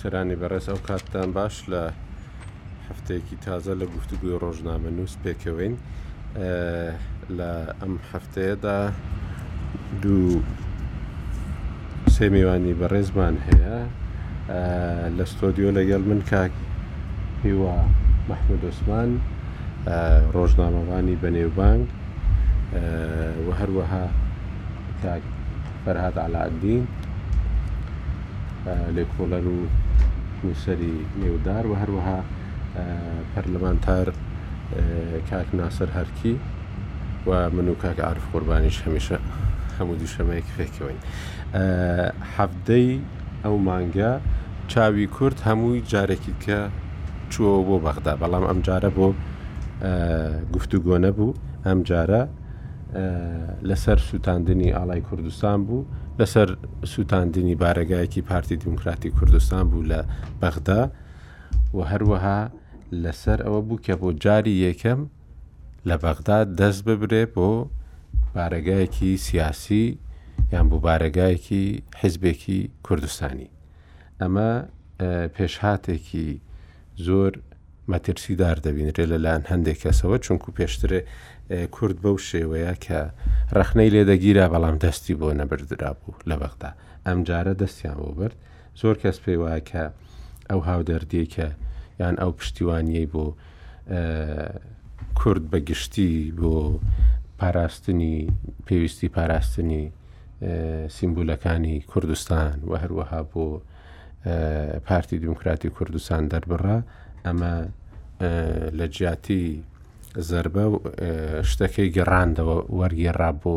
بیسەرانی بەڕێز ئەو کاتتان باش لە هەفتەیەکی تازە لە گفتوگوی ڕۆژنامە نووس پێکەوەین لە ئەم هەفتەیەدا دوو سێ میوانی بەڕێزمان هەیە لە ستۆدیۆ لەگەڵ من کاک هیوا مححمود عوسمان ڕۆژنامەوانی بەنێوبانگ و هەروەها کاک فەرهاد علاعدین لێکۆڵەر و نووسری نێودار و هەروەها پەرلەمانتار کاک ناسر هەرکی و من و کاک عارف قوربانیش هەمیشە هەموو دووشەمەیەک پێکەوەین حەفتەی ئەو مانگە چاوی کورد هەمووی جارێکی کە چووە بۆ بەغدا بەڵام ئەم جارە بۆ گفتوگۆ نەبوو ئەم جارە لەسەر سووتاندنی ئاڵای کوردستان بوو لەسەر سووتاندنی بارەگایەکی پارتی دیموکراتی کوردستان بوو لە بەغدا و هەروەها لەسەر ئەوە بوو کە بۆ جاری یەکەم لە بەغدا دەست ببرێ بۆ بارەگایەکی سیاسی یان بۆ بارەگایەکی حیزبێکی کوردستانی ئەمە پێشهاتێکی زۆر مەترسیدار دەبینرێ لەلایەن هەندێک کەسەوە چونکو پێشترێ کورد بەو شێوەیە کە ڕەخنەی لێدەگیرا بەڵام دەستی بۆ نەبردرا بوو لە بەغدا ئەم جارە دەستیان بۆ برد زۆر کەس پێی وایە کە ئەو هاودەردیەی کە یان ئەو پشتیوانیەی بۆ کورد بە گشتی بۆ پاراستنی پێویستی پاراستنی سیمبولەکانی کوردستان و هەروەها بۆ پارتی دیموکراتی کوردستان دەربڕە ئەمە لە جیاتی زربە شتەکەی گەڕاندەوە وەرگێڕا بۆ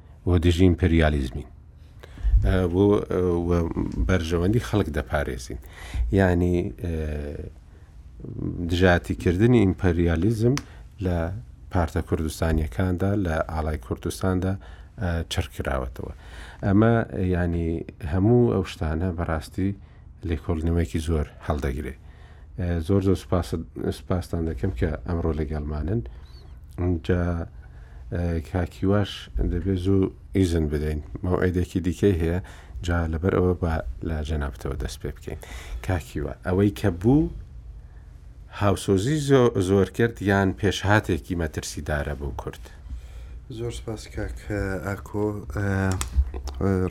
و دژی ئیمپریالیزمین بۆ بەرژەوەندی خەڵک دەپارێزین ینی دژاتیکردنی ئیمپریالیزم لە پارتە کوردستانیەکاندا لە ئاڵای کوردستاندا چڕکراوەتەوە ئەمە ینی هەموو ئەو شتانە بەڕاستی لێکۆڵینەوەیەکی زۆر هەڵدەگرێ زۆر زۆر سپاستان دەکەم کە ئەمڕۆ لەگەڵمانن ئەجا کاکیواش دەبێت زوو ئیزن بدەین ماوعێدێکی دیکەی هەیە جا لەبەر ئەوە بە لە جەنابتەوە دەست پێ بکەین کاکیوە ئەوەی کە بوو هاوسۆزی زۆر کرد یان پێشهاتێکی مەترسیدارە بۆ کورد. زۆر سپاس کاک ئاکۆ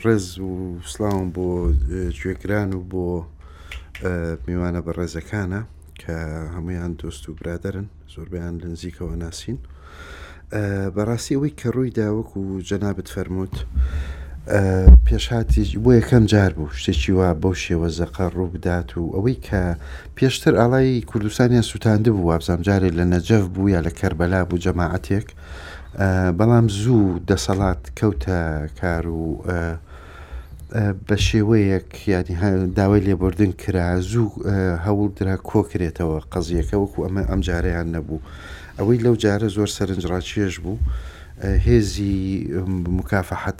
ڕێز و سلااوم بۆ گوێگران و بۆ میوانە بە ڕێزەکانە کە هەمویان دۆست و برادرن زۆربیان لە نزیکەوە ناسین بەڕاستی ئەوەی کە ڕووی داوەک و جەنابەت فەرمووت پێشهاتیش بۆ یەکەم جار بوو شتێکی وا بەو شێوە زەقە ڕوو بدات و ئەوەی کە پێشتر ئاڵای کوردستانیان سوتاندبوو وابزام جارێ لە نەجەف بوو یا لە کەربەلا بوو جەماعەتێک بەڵام زوو دەسەڵات کەوتە کار و بە شێوەیەک یادی داوای لێبوردن کرا زوو هەوڵ درا کۆکرێتەوە قەزیەکە وەکو ئەمە ئەم جارەیان نەبوو ئەوەی لەو جارە زۆر سەرنجڕاکێش بوو هێزی مکافحەت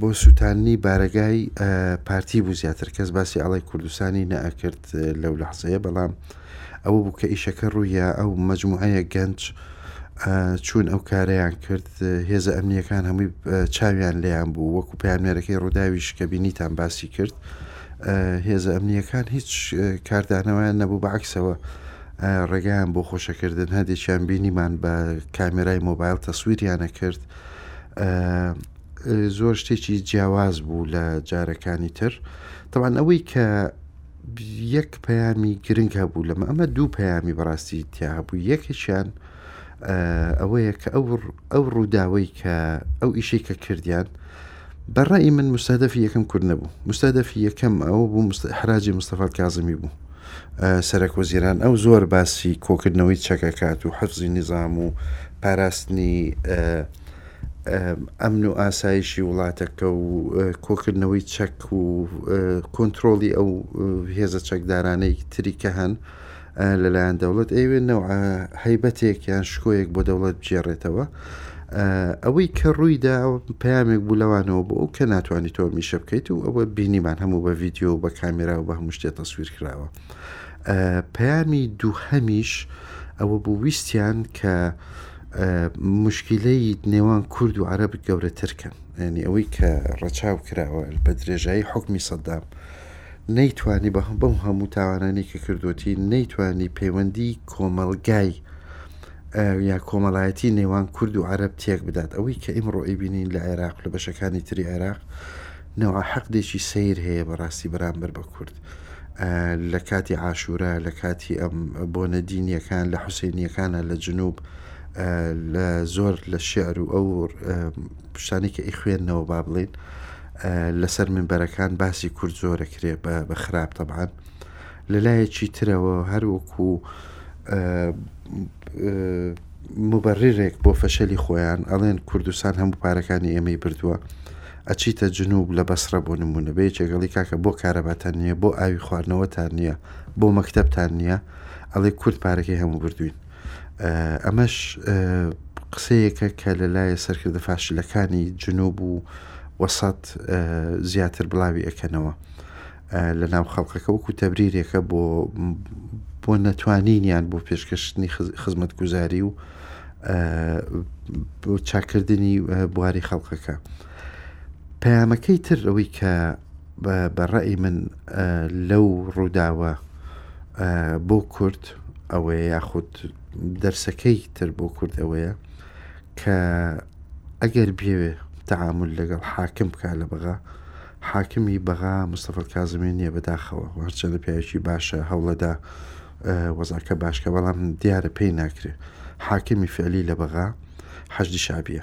بۆ سوتاندنی بارەگای پارتی بوو زیاتر کەس باسی ئاڵای کوردستانی نەئەکرد لەو لەحزەیە بەڵام ئەوە بوو کە ئیشەکە ڕوویە ئەو مجموعەیە گەنج چوون ئەو کارەیان کرد هێزە ئەمنیەکان هەمووی چاویان لیان بوو وەکو پامێرەکەی ڕووداویش کە بینیتان باسی کرد هێزە ئەمنیەکان هیچ کاردانەوەیان نەبوو بەعکسەوە ڕێگەیان بۆ خۆشەکردن هەندێکیان بینیمان بە کامێرای مۆبایل تەسویریانە کرد زۆر شتێکی جیاواز بوو لە جارەکانی تر تەوان ئەوەی کە یەک پەیامی گرنگ هەبوو لەمە ئەمە دوو پەیامی بەڕاستی تیا هەبوو یەکێکیان ئەوەیە کە ئەو ئەو ڕووداوەی کە ئەو ئیشەی کە کردیان بە ڕای من مستهدفی یەکەم کورد نەبوو مستهدفی یەکەم ئەوە بوو حراجی مستەفات کازمی بوو سەرک وەزیران ئەو زۆر باسی کۆکردنەوەی چەکەکات و حەفزی نظام و پاراستنی ئەمن و ئاسایشی وڵاتەکە و کۆکردنەوەی چەک و کۆنتترۆڵی ئەو هێزە چەکدارانەی تری کە هەن لەلایەن دەوڵەت ئەیەوێت نەوعە هەیبەتێک یان شکۆیەک بۆ دەوڵەت بگێڕێتەوە ئەوەی کە ڕوویدا پامێک بوو لەوانەوە بۆ ئەو کە ناتوانانی تۆ میشە بکەیت و ئەوە بینیمان هەموو بە ڤیددیو و بە کامێرا و بە هەموو شتێ تەسویر کراوە پامی دوو هەمیش ئەوە بوو ویستیان کە مشکلەی نێوان کورد و عرب گەورەترکەن ینی ئەوەی کە ڕەچاو کراوە بە درێژایی حکمی سەدام نەیتوانی بە بەو هەموو تاوانانی کە کردوەتی نەیتوانی پەیوەندی کۆمەلگای یا کۆمەڵایەتی نێوان کورد و عرب تێک بدات ئەوەی کە ئیمڕۆ ئەیبینین لە عێراق لە بەشەکانی تری عێراق نەوە حەقدێکی سیر هەیە بەڕاستی بەرامبەر بە کورد لە کاتی عاشورا لە کاتی ئەم بۆ نەدینیەکان لە حوسینیەکانە لە جنوب لە زۆر لە شعر و ئەو شتانی کە ئیخوێندنەوە با بڵین لەسەر منبەرەکان باسی کورد زۆرە کرێ بە خراپ تەبان لە لایەکی ترەوە هەروەکو مبەڕێک بۆ فەشەلی خۆیان ئەڵێن کوردستان هەموو پارەکانی ئێمەی بردووە ئەچیتە جنوب لە بەسرە بۆ نمونە بێ چێگەڵی کاکە بۆ کارەباتان نییە بۆ ئاوی خواردنەوەتان نییە بۆ مەکتتەبتان نییە ئەڵێ کورد پارەکەی هەموو بردوین ئەمەش قسەیەکە کە لە لایە سەرکردە فاشلەکانی جنوب و وەسەد زیاتر بڵاوی ئەکەنەوە لە ناو خەڵقەکە وەکو تەبریرێکە بۆ بۆ نەتوانینیان بۆ پێشکەشتنی خزمەت گوزاری و چاکردنی بواری خەڵقەکە پەیامەکەی تر ئەوەی کە بەڕێ من لەو ڕووداوە بۆ کورد ئەوەیە یاخود دەرسەکەی تر بۆ کورد ئەوەیە کە ئەگەر بێوێ تەعامل لەگەڵ حاکم بکە لە بەغا حاکمی بەغا مستەفل کازمی نییە بەداخەوە هەرچەندە پیاوێکی باشە هەوڵەدا وەزاکە باشکە بەڵام دیارە پێی ناکرێت حاکمی فعلی لە بەغا حەجدی شابە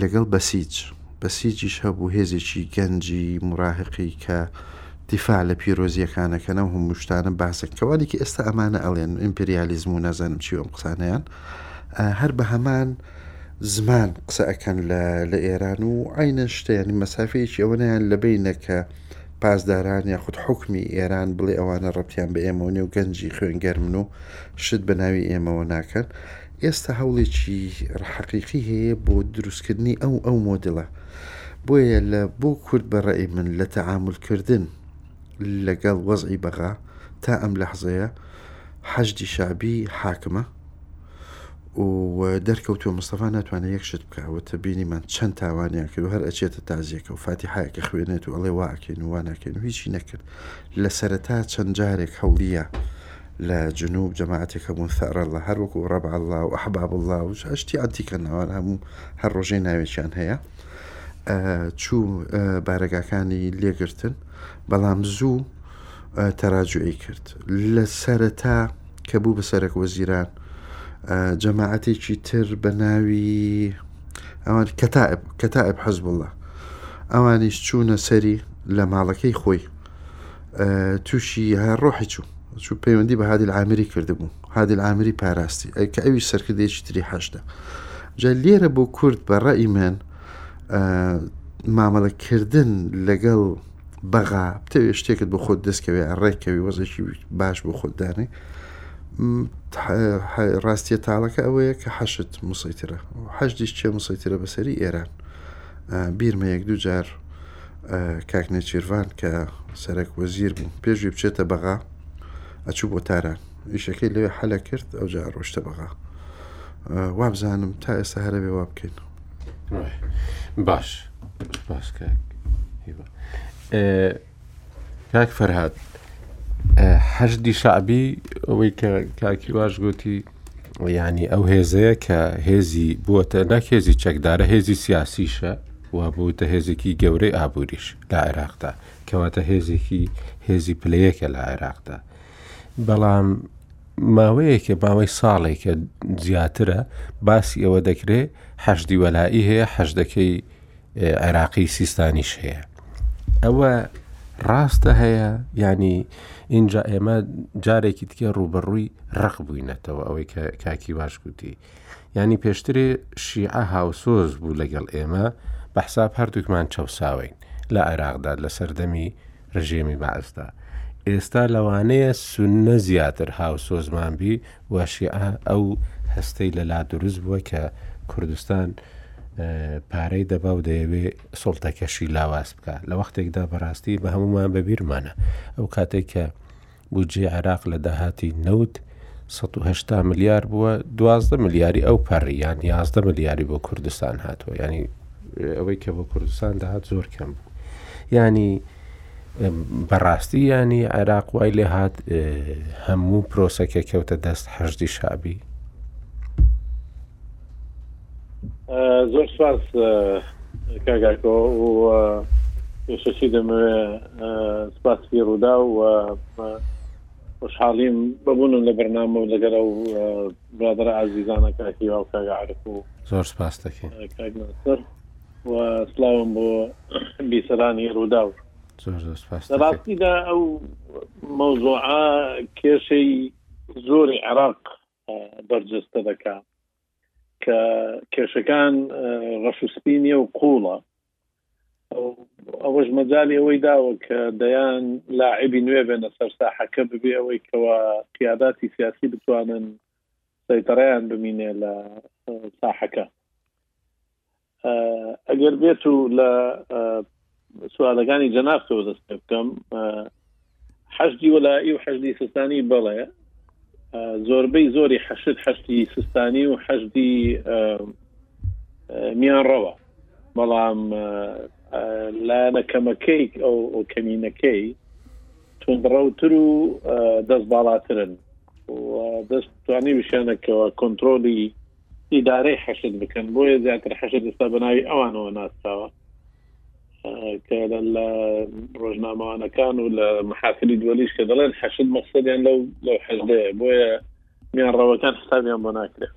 لەگەڵ بەسیج بەسیجیش هەبوو هێزێکی گەنجی موراهقی کە دیفاع لە پیرۆزییەکانەکەنەو هەموو شتانە باسن کەوانێکی ئێستا ئەمانە ئەڵێن ئیمپریالیزم و نازانم چی ئەم قسانیان هەر بە هەمان زمان قسە ئەەکەن لە لە ئێران و ئاینە شتیانی مەسافەیەکی ئەوەیان لەبینە کە پاسداران یاخود حکمی ئێران بڵێ ئەوانە ڕەتیان بە ئێمە و نێو گەنجی خوێنگەرمن و شت بە ناوی ئێمەوە ناکەن ئێستا هەوڵێکی حەقیقی هەیە بۆ دروستکردنی ئەو ئەو مۆدڵە بۆیە لە بۆ کورد بە ڕێ من لە تەعاملکردن لەگەڵ وەزعی بەغا تا ئەم لەحزەیە حەشدی شعبی حاکمە و دەرکەوتووە مستەفا ناتوانێت یەک شت بکوتە بینیمان چەند تاوانیان کرد هەر ئەچێتە تازیەکە و فاتی حایەکە خوێنێت و ئەڵێ واکەین و واناکەین و هیچی نەکرد لە سەرەتا چەند جارێک هەوڵیە لە جنوب جەماعەتێک هەبوون ثەئرە اللە هەر وەکو ڕەبع اللە و ئەحباب اللە و شتی ئەنتیکە ناوان هەموو هەر ڕۆژەی ناوێکیان هەیە چوو بارەگاکانی لێگرتن بەڵام زوو تەراجوعی کرد لە سەرەتا کە بوو بە سەرک وەزیران جەماعەتێکی تر بە ناوی ئەوان کەتائب کەتائب حەزب اللە ئەوانیش چوونە سەری لە ماڵەکەی خۆی تووشی هەر ڕۆحی چوو چوو پەیوەندی بە هادی ئامری کردبوو هادی ئامری پاراستی ئەی کە ئەوی سەرکردێکی تری حەشدا جا لێرە بۆ کورد بە ڕێی من مامەڵەکردن لەگەڵ بەغا بتەوێت شتێکت بۆ خۆت دەستکەوێ ڕێکەوی وەزێکی باش بۆ خۆتدانێ ڕاستیە تاڵەکە ئەوەیە کە حەشت مسەیترە حەشدیش چێ مسەیترە بەسەری ئێران بیرمە یەک دوو جار کاک نێچیرڤان کە سەرەک وەزیر بوو پێشوی بچێتە بەغا ئەچوو بۆ تاران ئیشەکەی لەوێ حەلە کرد ئەو جا ڕۆشتە بەغا وابزانم تا ئێستا هەرەێ وا بکەین باش باش کاک فەرهاد هەشدی شعبی ئەوەی کە کاکی واش گوتی یانی ئەو هێزەیە کە هێزی بووەتە نەک هێزی چەکدارە هێزی سیاسیشە و بووتە هێزێکی گەورەی ئابووریش لە عێراقدا کەواتە هێزێکی هێزی پلەیەکە لە عێراقدا بەڵام ماوەیەکە باوەی ساڵێکە زیاترە باسی ئەوە دەکرێت حەشدی وەلائی هەیە حەشدەکەی عێراقی سیستانیش هەیە ئەوە ڕاستە هەیە ینی ئینجا ئێمە جارێکی تکێ ڕوبەڕووی ڕق بووینەتەوە ئەوەی کە کاکی باش گوتی ینی پێشترێ شیعە هاوسۆز بوو لەگەڵ ئێمە بەحساب هەردووکمان چەساوین لە عێراقدا لە سەردەمی ڕژێمی بەعسدا. ئێستا لەوانەیە سوننە زیاتر هاوسۆزمان بی و شیعە ئەو هەستەی لەلا دروست بووە کە کوردستان پارەی دەبا و دەیەوێ سڵتەکەشی لاواز بکە لە وەختێکدا بەڕاستی بە هەمومان بەبیرمانە ئەو کاتێک کە بودجەی عێراق لە داهاتی نەوت سەد و هەشتا ملیار بووە، دوازدە ملیاری ئەو پەڕی یان یازدە ملیاری بۆ کوردستان هاتووە، یانی ئەوەی کە بۆ کوردستان دەهات زۆر کەم بوو. یانی بەڕاستی یانی عێراق وای لێ هات هەموو پرۆسەکە کەوتە دەست حەشدی شعبی زۆر سپاس کاگاکۆ پێشەشی دەمەوێ سپاسی ڕوودا و خۆشحاڵیم بەبوون لە بەرنامە و لەگەر ئەو برادرە ئازیزانە کاکی و کاگەعرف و زۆر سپاس دەکەین و سلاوم بۆ بیسەرانی ڕوودا و ڕاستیدا ئەو مەوزۆعە کێشەی زۆری عراق بەرجەستە دەکا کە کێشەکان ڕەش و سپی نیە و قوڵە ئەوەش مەجای ئەوەی داوە کە دەیان لاعبی نوێ بێنە سەر ساحەکە ببێ ئەوەی کەەوە قیاداتی سیاسی بتوانن سەیتەڕیان بمینێ لە ساحەکە ئەگەر بێت و لە سوالەکانی جەناف تۆ دەست پێ بکەم حەشدی وەلائی و حەشدی سستانی بەڵێ زۆربەی زۆری حەشت حەشتی سستانی و حەشدی میان ڕەوە بەڵام لایەنە کەمەکەی ئەو کەمینەکەی تونڕەوتر و دەست باڵاترن دەستوانی وشانەکەەوە کۆنتترۆلی ئیدارەی حەشد بکەن بۆیە زیاتر حەشد ئستا بەناوی ئەوانەوە ناسراوە کە لە ڕۆژنامەوانەکان و لە محافلی دولیش کە دەڵێن حەشد مەقصدیان لەو لەو حەزدەیە بۆیە میان ڕەوەکان حسابیان بۆ ناکرێت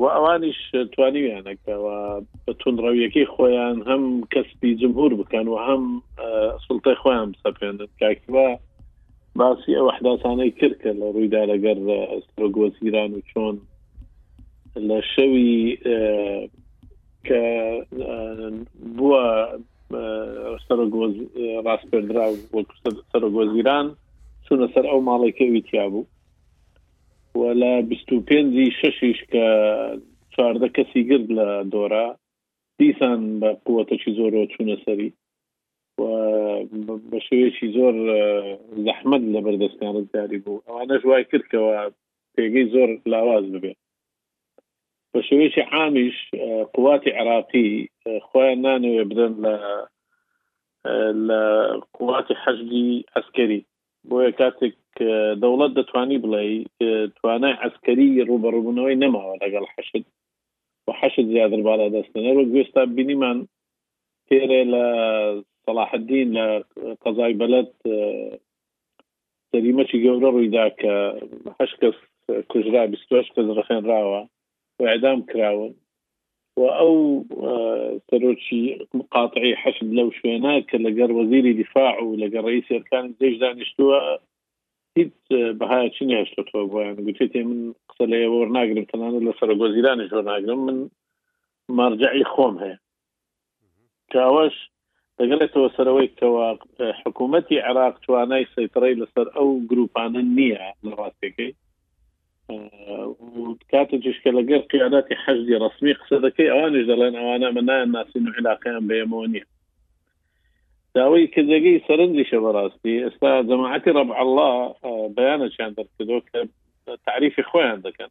و ئەوانیش توانیویانەکەەوە بە تونڕەویەکەی خۆیان هەم کەسپی جمهور بکەن و هەم سلتەی خۆیان بسەپێنن کاکیوە باسی ئەو ئەحداسانەی کرد کە لە ڕوویدا لەگەر سەرۆک وەزیران و چۆن لە شەوی کە بووە سەرۆک ڕاستپێردرا وەک سەرۆک وەزیران چونە سەر ئەو ماڵێکەوی تیا بوو و لە 25 شەشیش کە چواردە کەسی گرد لە دۆرا دیسان بە قوتەکی زۆرەوە چوونە سەری و بە شێوەیەکی زۆر زەحمەت لەبەر دەستکانت داری بوو ئەوانەش وای کردکەوە پێگەی زۆر لاواز ببێت بە شێوەیەکی عامیش قواتی عراقی خۆیان نانەوێ بدەن لە لە قواتی حەشدی ئەسکەری بۆیە کاتێک دەوڵەت دەتوانی بڵێ توانای ئەسکەری ڕوبەڕبوونەوەی نەماوە لەگەڵ حەشد و حەشد زیاتر باڵا دەستێنەر و گوێستا بینیمان پێرێ لە سەڵاحدین لە قەزای بەلەت سەریمەکی گەورە ڕوویدا کە هەش کەس کوژرا بیستۆش کەس ڕخێنراوە و ئەدام کراون و ئەو سەرۆکی قاتعی حەشد لەو شوێنە کە لەگەر وەزیری دیفاع و لەگە ڕێی سێرکان دێش دانیشتووە هیچ بەهایچی نێشتەوە بۆیان گوتێتی من قسە لە ئێوە ناگرم تەنانە لە سەرۆک وەزیرانی زۆر ناگرم من مەرجەعی خۆم هەیە کە ئەوەش دەگەڕێتەوە سەرەوەی کەەوە حکوومەتتی عێراق توانای سەیتڕی لەسەر ئەو گروپانە نییە لە ڕاستەکەی کاتێکیش کە لەگەر قیاداتی حەجدی ڕسمی قسە دەکەی ئەوانش دەڵێن ئەوانە من نایان ناسین و علاقیان بەیەمەوە نییە داوای کردەگەی سەرنجیشە بەڕاستی ئێستا جەماعەتی ڕەب الله بەیانەچیان دەرکردەوە کە تعریفی خۆیان دەکەن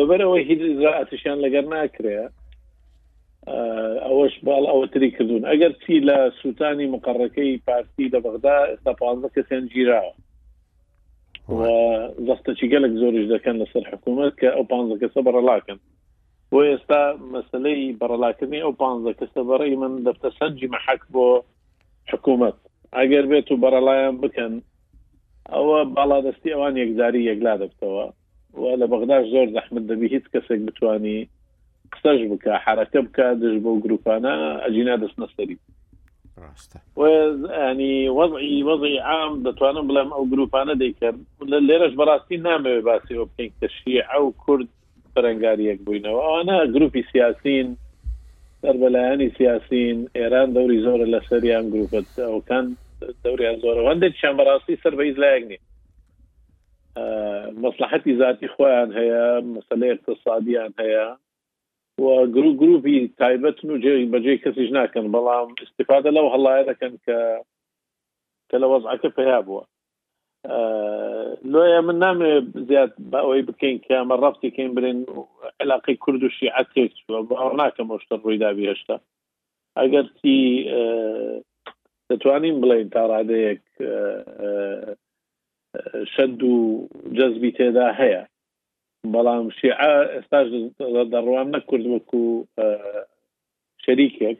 لەبەرەوەی هیچ ئیزرائاتیشیان لەگەر ناکرێ ئەوەش باڵ ئەوەتری کردوون ئەگەر چی لە سووتانی مقڕەکەی پارتی لە بەغدا ئێستا پ کەسیان گیراوە زەختەچی گەلک زۆریش دەکەن لەسەر حکوومەت کە ئەو پ کەسە بەڕەلاکەن بۆ ئێستا مەسلەی بەڕەلاکردنی ئەو پ کەسە بەڕی من دەفتە سەنجی مەحەک بۆ حکوومەت ئەگەر بێت و بەرەڵایان بکەن ئەوە باڵادەستی ئەوان یەکجاری یەکلا دەبتەوە و لە بەغداش زۆر زەحمت دەبی هیچ کەسێک بتانی قسەش بکە حرەکە بکە دژ بۆ گروپانە ئەجینا دەستنە سەری ینی وەزعی وەزی عام دەتوانم بڵێم ئەو گروپانە دەیکەن لێرەش بەڕاستی نامەوێ باسی ئۆپین کە شیعە و کورد بەرەنگاری یەک بووینەوە ئەوانە گروپی سیاسین سەربەلایانی سیاسین ئێران دەوری زۆرە لە سەریان گروپەت ئەوکان دەوریان زۆرە هەندێکیان بەڕاستی سەر بە هیچ لایەک نیە مەسلحەتی ذاتی خۆیان هەیە مەسلە اقتصادیان هەیە و گرو گروپی تایبەتن و جێ بەجێ کەسیش ناکەن بەڵام استفادە لەو هەڵایە دەکەن کە کە لە وەزعەکە پیا بووە لۆیە من نامێ زیاد بە ئەوەی بکەین کە ئەمە ڕفتی کەین برێن علاقی کورد و شیعە تێک چووە باوە ناکەم شتە ڕوویدا بهێشتا ئەگەرچی دەتوانین بڵێن تا ڕادەیەک شەد و جەزبی تێدا هەیە بەڵام شیعە ئێستاش دەڕوان نەکرد وەکو شەریکێک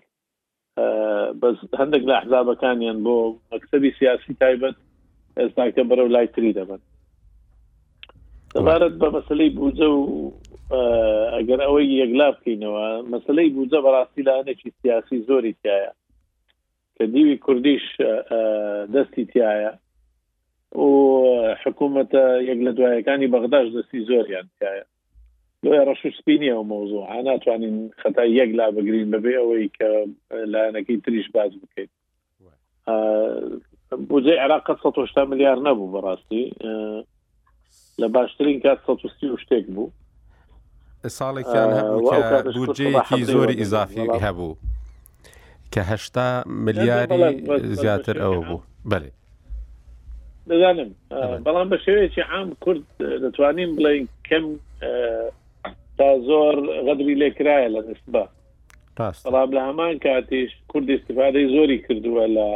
بەس هەندێک لە حزابەکانیان بۆ مەکتسەبی سیاسی تایبەت ئێستاکە بەرە و لای تری دەبن دەبارەت بە مەسلەی بوجە و ئەگەر ئەوەی یەکلا بکەینەوە مەسلەی بوجە بەڕاستی لاەنێکی سیاسی زۆری تایە کە دیوی کوردیش دەستی تایە و حکوومەتە یەک لە دوایەکانی بەغداش دەستی زۆریان تایە بۆیە ڕەش و سپی نیە و مەوزوع ها ناتوانین خەتا یەک لا بگرین بەبێ ئەوەی کە لایەنەکەی تریش باز بکەین بودجە عێراق 180 میلیارد نەبوو بەڕاستی لە باشترین کات 130 شتێک بوو ساڵێکیان هەبوو بودجەیەکی زۆری ئیزافی هەبوو کە هەشتا ملیاری زیاتر ئەوە بوو بەێ دەزانم بەڵام بە شێوەیەکی عام کورد دەتوانین بڵین کەم تا زۆر غەدری لێکرایە لە نسبە بەڵام لە هەمان کاتیش کورد استفادەی زۆری کردووە لە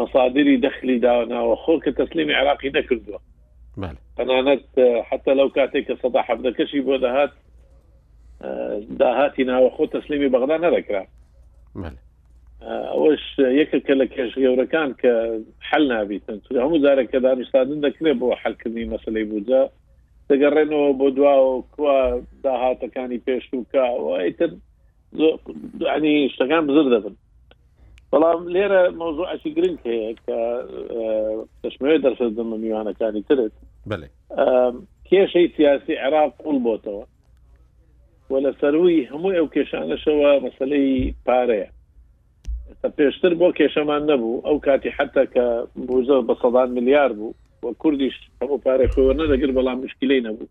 مەسادری دەخلی داوەناوە خۆ کە تەسلیمی عراقی نەکردووە تەنانەت حتا لەو کاتێک کە سەدا حەبدەکەشی بۆ دەهات داهاتی ناوەخۆ تەسلیمی بەغدا نەدەکرا ئەوەش یەکە کە لە کێش گەورەکان کە حل نابیتن هەموو جارێک کە دانوستاندن دەکرێت بۆ حلکردنی مەسلەی بوجە دەگەڕێنەوە بۆ دوا و کوا داهاتەکانی پێشوو کە ئیتر ینی شتەکان بزر دەبن بەڵام لێرە مۆزوعکی گرنگ هەیە کە دەشمەوێت دەرسەر دەمە میوانەکانی ترت کێشەی سیاسی عێراق قوڵ بۆتەوە و لە سەروی هەموو ئەو کێشانەشەوە مەسلەی پارەیە پێشتر بۆ کێشەمان نەبوو ئەو کاتی حتا کە بوزە بە سەدان ملیار بوو و کوردیش ئەو پارەی خۆوە نەدەگر بەڵام مشکلەی نەبوو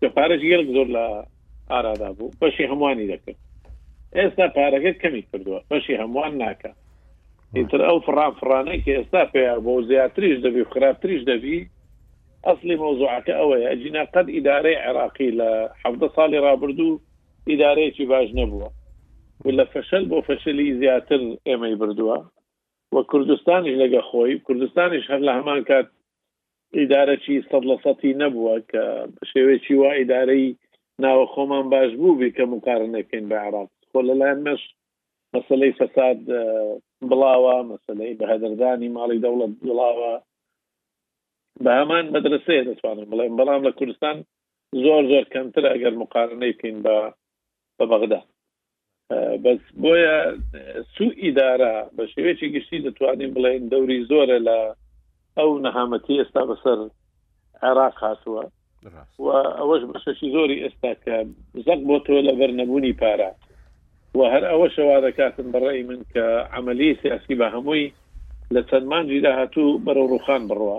کە پارەش گێلک زۆر لە ئارادا بوو بەشی هەمووانی دەکرد ئێستا پارەکە کەمی کردووە بەشی هەمووان ناکە ئیتر ئەو فڕان فڕانەی کە ئێستا پێیا بۆ زیاتریش دەبی و خراپتریش دەبی ئەسلی مەوزوعەکە ئەوەیە ئەجینا قەت ئیدارەی عێراقی لە حەفدە ساڵی رابردوو ئیدارەیەکی باش نەبووە و لە فەشەل بۆ فەشلی زیاتر ئێمەی بردووە و کوردستانیش لەگە خۆی کوردستانیش هەر لە هەمان کات ئیدارەکی سەد لە سەتی نەبووە کە بە شێوەیەکی وا ئیدارەی ناوەخۆمان باش بووبێ کە موقارنەی بکەین بە عێراق خۆ لەلایەن مەش مەسەلەی فەساد بڵاوە مەسەلەی بەهەدەردانی ماڵی دەوڵەت بڵاوە بە هەمان مەدرسەیە دەتوانم بڵێم بەڵام لە کوردستان زۆر زۆر کەمترە ئەگەر مقارنەی بکەین بە بە بەغدا بەس بۆیە سوو ئیدارە بە شێوێکی گشتی دەتوانین بڵێن دەوری زۆرە لە ئەو نەهامەتی ئێستا بەسەر عێراق هاتووە و ئەوەش بەشەشی زۆری ئێستا کە زەق بۆ تۆ لە بەرنەبوونی پارە و هەر ئەوە شەوا دەکاتن بەڕێی من کە عملی سیاسی بە هەمووی لە چەند مانجی داهاتوو بەرەو ڕوخان بڕوە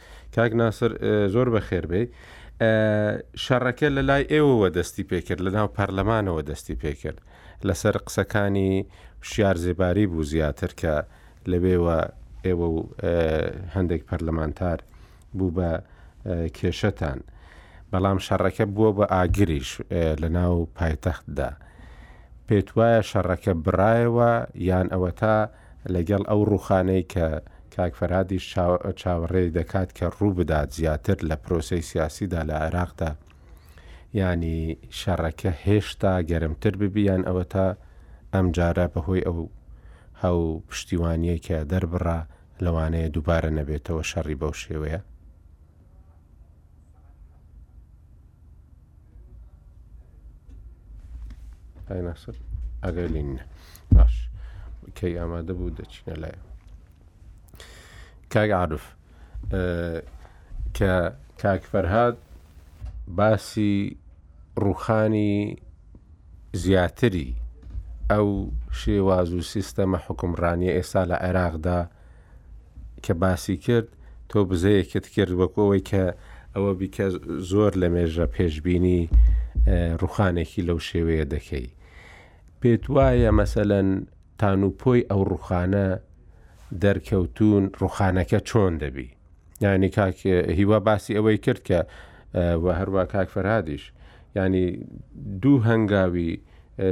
کاک ناسر زۆر بەخێر بێی. شەڕەکە لە لای ئێوەوە دەستی پێکرد لە ناو پەرلەمانەوە دەستی پێکرد لەسەر قسەکانی شیار زێباری بوو زیاتر کە لەوێوە ئێوە و هەندێک پەرلەمانتار بوو بە کێشەتان بەڵام شەڕەکە بووە بە ئاگریش لە ناو پایتەختدا پێت وایە شەڕەکە بڕایەوە یان ئەوە تا لەگەڵ ئەو ڕووخانەی کە کاک فەرهادیش چاوەڕێی دەکات کە ڕووبدات زیاتر لە پرۆسەی سیاسیدا لە عێراقدا، یانی شەڕەکە هێشتا گەرمتر ببی یان ئەوەتا ئەمجارە بەهۆی ئەو هاوپشتیوانییەی کە دەربڕا لەوانەیە دووبارە نەبێتەوە شەڕی بەو شێوەیە؟ ئای ناسر ئەگەلین باش کەی ئامادە بوو دەچینە لای کاگ عرف کە کاک فەرهاد باسی ڕوخانی زیاتری ئەو شێواز و سیستەمە حکومڕانیە ئێستا لە عێراقدا کە باسی کرد تۆ بزەیەکت کرد وەکو ئەوەی کە ئەوە بیکە زۆر لە مێژە پێشببینی ڕوخانێکی لەو شێوەیە دەکەی پێت وایە مەسەەن تانوپۆی ئەو ڕوخانە دەرکەوتون ڕوخانەکە چۆن دەبی یعنی کاک هیوا باسی ئەوەی کرد کە و هەروە کاک فەرهادیش ینی دوو هەنگاوی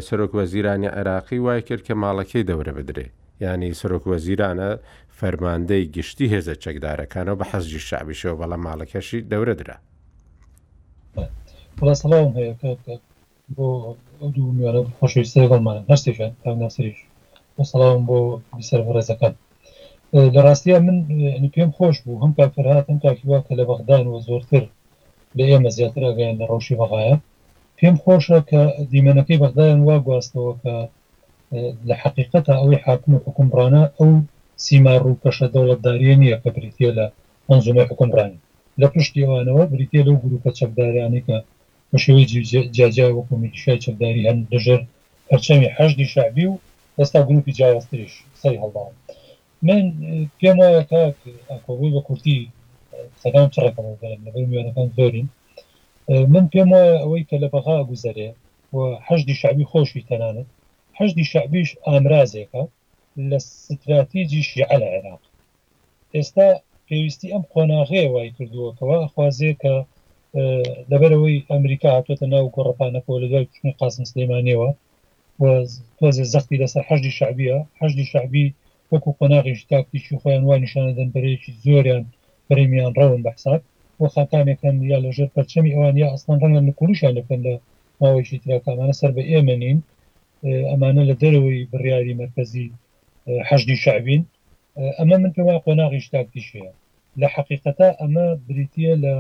سەرۆک وەزیرانی عێراقی وای کرد کە ماڵەکەی دەورە بدرێت یانی سەرۆک وەزیرانە فەرماندەی گشتی هێزە چەکدارەکانەوە بە حەشدی شەعبیشەوە بەڵام ماڵەکەشی دەورە درا. وەڵا سڵاوم هەیە کاک کاک بۆ ئەو دوو میوانە خۆشەویستە لەگەڵمانن هەر سێکیان کاک ناسریش وە سڵاوم بۆ بیسەر بەڕێزەکان لە ڕاستیا من ینی پێم خۆش بوو هەم کاک فەرهاد هەم کاک هیوا کە لە بەغدان وە زۆرتر لە ئێمە زیاتر ئاگایان لە ڕەوشی بەغایە پێم خۆشە کە دیمەنەکەی بەغدایان وا گواستەوە کە لە حەقیقەتا ئەوەی حاکم و حوکمڕانە ئەو سیما ڕووکەشە دەوڵەتدارییە نییە کە بریتییە لە مەنزومەی حوکمڕانی، لە پشتی ئەوانەوە بریتییە لەو گرووپە چەکدارانەی کە بە شێوەی جیاجیا وەکوو میلیشیای چەکداری هەن لەژێر پەرچەمی حەشدی شەعبی و ئێستا گرووپی جیاوازتریش سەری هەڵداون. من پێم وایە کاک ئاکۆ بۆی بە کورتی قسەکانم چڕێکەوە دەڵێم لەبەر میوانەکان زۆرین من پێم وایە ئەوەی کە لە بەغا ئەگوزەرێ و حەشدی شەعبی خۆشی تەنانەت حەشدی شەعبیش ئامرازێکە لە ستراتیجی شیعە لە عێراق ئێستا پێویستی ئەم قۆناغەیە وای کردووە کە وا ئەخوازێ کە لەبەرەوەی ئەمریکا هاتووەتە ناو گۆڕەپانەکەوە لە دوای کوشتنی قاسم سلێمانیەوە و تۆزێ زەختی لەسەر حەشدی شەعبیە حەشدی شەعبی وەکو قۆناغیش تاکتیکی خۆیان وا نیشان ئەدەن بەرەیەکی زۆریان بەرەی میانڕەون بە حساب و خاکانێک هەن یا لە ژێر پەرچەمی ئەوان یا ئەسڵەن ڕەنگە نکوڵیشیان لێ بکەن لە ماوەیەکی ترا کە ئەمانە سەر بە ئێمە نین ئەمانە لە دەرەوەی بڕیاری مەرکەزی حەشدی شەعبین ئەمە من پێم وایە قۆناغیش تاکتیکیە لە حەقیقەتا ئەمە بریتیە لە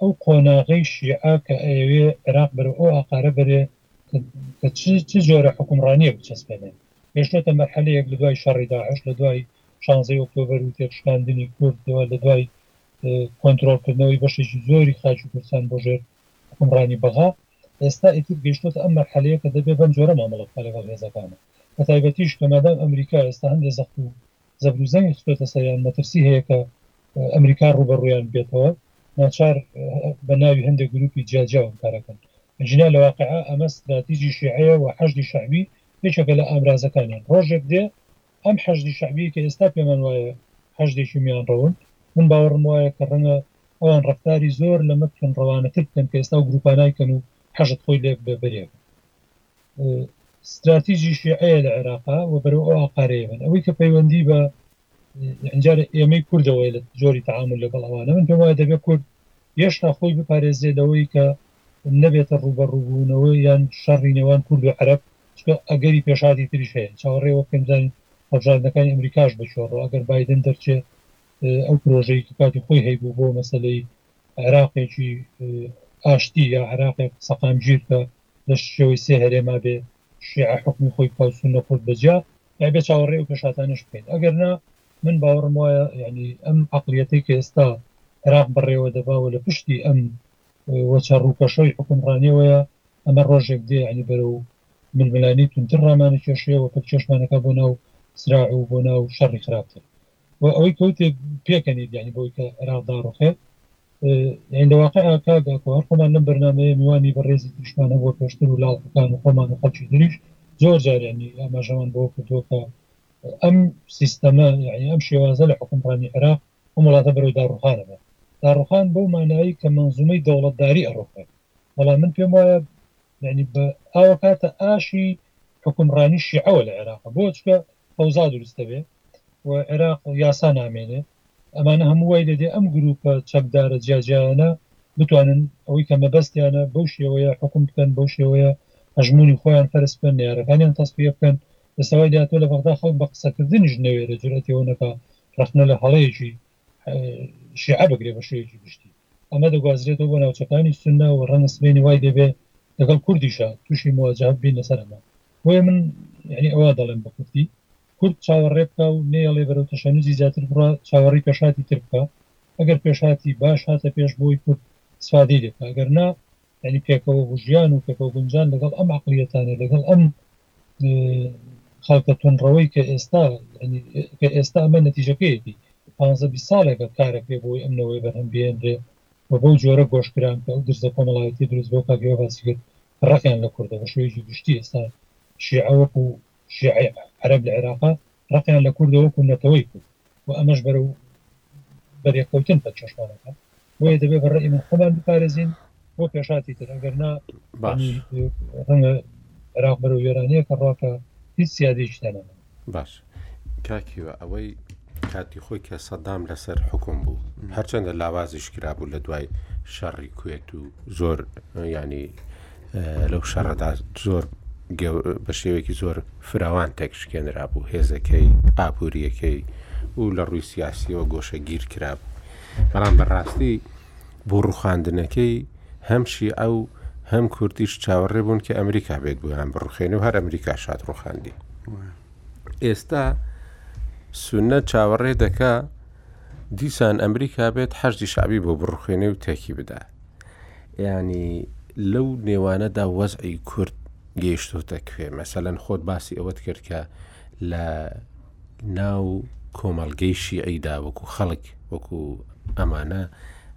ئەو قۆناغەی شیعە کە ئەیەوێ عێراق بەرەو ئەو ئاقارە بەرێ کە چ چ جۆرە حکومڕانیەک بچەسپێنێ گەشتۆتە مەرحەلەیەک لە دوای شەڕی داعش، لە دوای شانزەی ئۆکتۆبەر و تێکشکاندنی کورد و لە دوای کۆنترۆڵ کردنەوەی بەشێکی زۆری خاکی کوردستان بۆ ژێر حوکمڕانی بەغا، ئێستا ئیتر گەشتۆتە ئەم مەرحەلەیە کە دەبێ بەم جۆرە مامەڵە بکا لەگەڵ هێزەکانە. بە تایبەتیش کە مادام ئەمریکا ئێستا هەندێ زەخت و زەبر و زەنگی خستۆتە سەریان، مەترسی هەیە کە ئەمریکا ڕووبەڕوویان ببێتەوە، ناچار بە ناوی هەندێ گرووپی جیاجیاوە بکارەکەن. ئەگینا لە واقیعا ئەمە ستراتیجی شیعەیە و حەشدی شەعبی یەکێکە لە ئامرازەکانیان. ڕۆژێک دێ ئەم حەشدی شەعبیەی کە ئێستا پێمان وایە حەشدێکی میانڕەون، من باوەڕم وایە کە ڕەنگە ئەوان ڕەفتاری زۆر لەمە توندڕەوانەتر بکەن کە ئێستا و گروپانایکەن و حەشد خۆی لێک بە بەرێک ستراتیجی شیعەیە لە عێراقا و بەرەو ئەو ئاقارەیە بن. ئەوەی کە پەیوەندی بە. ئەجار ئێمەی کوردەوەی لە جۆری تعامل لەگەڵ ئەوانە من پێم وایە دەبێت کورد هێشتا خۆی بپارێزێ لەوەی کە نەبێتە ڕوبە ڕووبوونەوە یان شەڕی نێوان کورد و عرب چکە ئەگەری پێشاتی تریش هەیە چاوەڕێەوە پێمزانین هەڵبژاردنەکانی ئەمریکاش بچۆڕۆ ئەگەر بادن دەرچێ ئەو پرۆژەی کاتی خۆی هەیبوو بۆ مەسلەی عراقێکی ئاشتی یا عراقێک سەقامگیرکە لە شوشێوەی سێ هەرێما بێ شیعە حوکمی خۆی بکا و سوننە خۆی بە جیا یانی بێ چاوەڕێی ئەو پێشهاتانەش بکەین ئەگەر نا من باوەڕم وایە یانی ئەم عەقڵیەتەی کە ئێستا عێراق بەڕێوە دەبا و لە پشتی ئەم وەچە ڕووکەشەی حوکمڕانیەوەیە ئەمە ڕۆژێک دێ یانی بەرەو ململانێی توندتر ڕامانەکێشێ و پەککێشمانەکا بۆ ناو سراع و بۆ ناو شەڕی خراپتر وە ئەوەی کە وتێ پێکەنیت یانی بۆی کە عێراق داڕوخێت یانی لە واقع کاک ئاکۆ هەر خۆمان لەم بەرنامەیە میوانی بەڕێزی تریشمان هەبووە پێشتر و لاڵقەکان و خۆمان و خەڵکی تریش زۆر جار یانی ئاماژەمان بەوە کردووە کە ئەم سیستەمە یعنی ئەم شێوازە لە حکومڕانی عێراق ئەم وڵاتە بەرەو داڕوخانەوە داڕوخان بەو مانایی کە مەنزومەی دەوڵەتداری ئەڕوخێت بەڵام من پێم وایە یەعنی بە ئاوەکاتە ئاشی حوکمڕانی شیعەوە لە عێراقە بۆ چکە فەوزا دروست دەبێ و عێراق یاسا نامێنێ ئەمانە هەموو وای لێدێ ئەم گروپە چەکدارە جیاجیایانە بتوانن ئەوەی کە مەبەستیانە بەو شێوەیە حوکم بکەن بەو شێوەیە هەژموونی خۆیان فەرز بکەن نەیارەکانیان تەسفیە بکەن ئێستا وای لێهاتووە لە بەغدا خەڵک بە قسەکردنیش نەوێرێ جورئەتی ئەوە نەکا ڕەخنە لە هەڵەیەکی شیعە بگرێ بە شێوەیەکی گشتی ئەمە دەگوازرێتەوە بۆ ناوچەکانی سنە و ڕەنگە سبێنی وای دەبێ لەگەڵ کوردیشە تووشی مواجهات بین لەسەر ئەمە بۆیە من یعنی ئەوە دەڵێن بە کوردی کورد چاوەڕێ بکە و نێڵێ بەرەو تەشەنوزی زیاتر بڕە چاوەڕی پێشاتی تر بکە ئەگەر پێشاتی باش هاتە پێش بۆی کورد سفادەی لێکە ئەگەر نا یانی پێکەوە ژیان و پێکەوە گونجان لەگەڵ ئەم عەقڵیەتانەی لەگەڵ ئەم خەڵکە توندڕەوەی کە ئێستا کە ئێستا ئەمە نەتیجەکەیەتی پانزە بیست ساڵێکە کارەکرێ بۆی ئەم نەوەی بەرهەم بێنرێ و بەو جۆرە گۆشکران کە ئەو درزە کۆمەڵایەتی دروست بۆ کاگەوە باسی کرد ڕقیان لە کوردە بە شێوەیەکی گشتی ئێستا شێعە وەکو شێعی عەرەب لە عێراقا ڕقیان لە کوردە وەکو نەتەوەی کورد و ئەمەش بەرەو بەرێکەوتن پەت چەشنان ئەکات، بۆیە دەبێت بە ڕەئی من خۆمان بپارێزین بۆ پێشاتی تر، ئەگەر نا یانی ڕەنگە عێراق بەرەو وێرانیەکە ڕۆکە هیچ سیادێکی تیا نەمێنێت. باش کاک هیوا ئەوەی کاتی خۆی کە سەدام لەسەر حکوم بوو هەرچەندە لاوازیش کرابوو لە دوای شەڕی کوێت و زۆر ینی لەو شەڕەدا زۆر بە شێوەیەکی زۆر فراوان تێکشکێنرا بوو هێزەکەی ئاپووریەکەی و لە ڕووی سیاسیەوە گۆشە گیر کرابوو بەڵام بەڕاستی بۆ ڕوخاندنەکەی هەمشی ئەو هەم کوردیش چاوەڕێ بوون کە ئەمریکا بێت بۆیان بڕوخێن و هەر ئەمریکا شاد ڕوخاندی ئێستا سونە چاوەڕێ دەکا دیسان ئەمریکا بێت حەشتی شعبی بۆ بڕوخێنێ و تێکی بدات یانی لەو نێوانەدا وەزعی کورد گەیشتۆتە کوێ مەسەەن خۆت باسی ئەوەت کرد کە لە ناو کۆمەلگەی شیعیدا وەکو خەڵک وەکو ئەمانە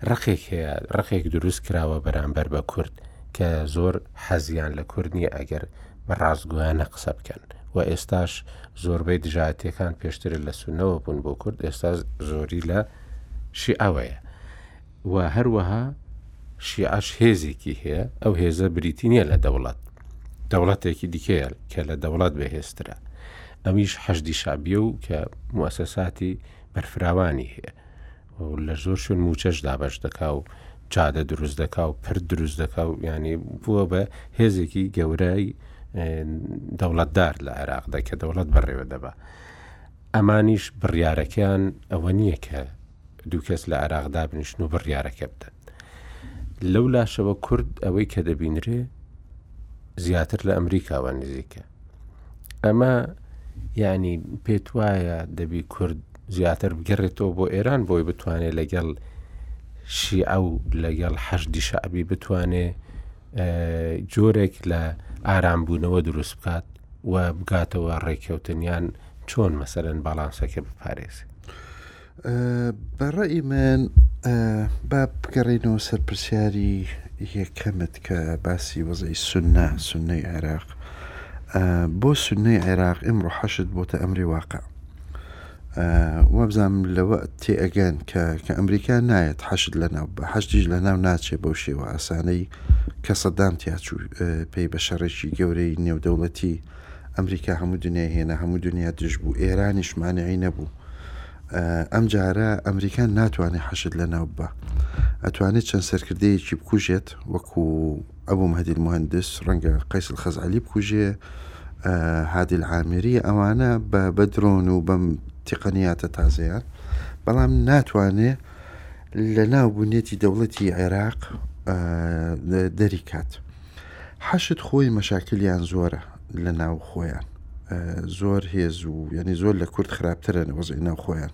ڕقێک هەیە ڕقێک دروست کراوە بەرامبەر بە کورد کە زۆر حەزیان لە کورد نییە ئەگەر بە ڕاستگویانە قسە بکەن و ئێستاش زۆربەی دژاتەکان پێشتر لە سونەوە بوون بۆ کورد ئێستا زۆری لە شیعەوەیە و هەروەها شیعەش هێزێکی هەیە، ئەو هێزە بریتی نییە لە دەوڵەت، دەوڵەتێکی دیکەیە کە لە دەوڵەت بەهێزترە، ئەویش حەشدی شەعبییە و کە موئەسەساتی بەرفراوانی هەیە و لە زۆر شوێن مووچەش دابەش دەکا و جادە دروست دەکا و پرد دروست دەکا و یانی بووە بە هێزێکی گەورەی دەوڵەتدار لە عێراقدا کە دەوڵەت بەڕێوە دەبا. ئەمانیش بڕیارەکەیان ئەوە نییە کە دوو کەس لە عێراق دابنیشن و بڕیارەکە بدەن. لەو لاشەوە کورد ئەوەی کە دەبینرێ زیاتر لە ئەمریکاوە نزیکە. ئەمە یعنی پێت وایە دەبی کورد زیاتر بگەڕێتەوە بۆ ئێران بۆی بتوانێت لەگەڵ شیعە و لەگەڵ حەشدی شعبی بتوانێ جۆرێک لە ئارامبوونەوە دروست بکات و بگاتەوە ڕێککەوتن یان چۆن مەسەرەن باڵانسەکە بپارێزێت بەڕێی من با بگەڕێنەوە سەرپسیاری یەکەمت کە باسی وەزەی سنە سنەی عێراق بۆ سنەی عێراق ئمڕۆ حەشت بۆتە ئەمری واقع وابزانم لەوە تێئەگەن کە کە ئەمریکا نایەت حەشت لە ناو بە حەشتیش لە ناو ناچێ بەو شێوە ئاسانەی کە سەدام تیاچوو پێی بە شەڕێکی گەورەی نێودەوڵەتی ئەمریکا هەموو دنیای هێنا هەموو دنیا دژ بوو ئێرانیش مانعی نەبوو ئەم جارە ئەمریکا ناتوانێت حەشت لە ناو بە ئەتوانێت چەند سەرکردەیەکی بکوژێت وەکو ئەبو مەهدی المهندس ڕەنگە قەیس الخەزعەلی بکوژێ هادی العامری ئەوانە بە بە درۆن و بەم تقنیاتە تازەیان بەڵام ناتوانێ لە ناو بوونێتی دەوڵەتی عێراق دەری کات حەشت خۆی مەشاکلیان زۆرە لە ناو خۆیان زۆر هێز و یعنی زۆر لە کورد خراپترە وەزی ناو خۆیان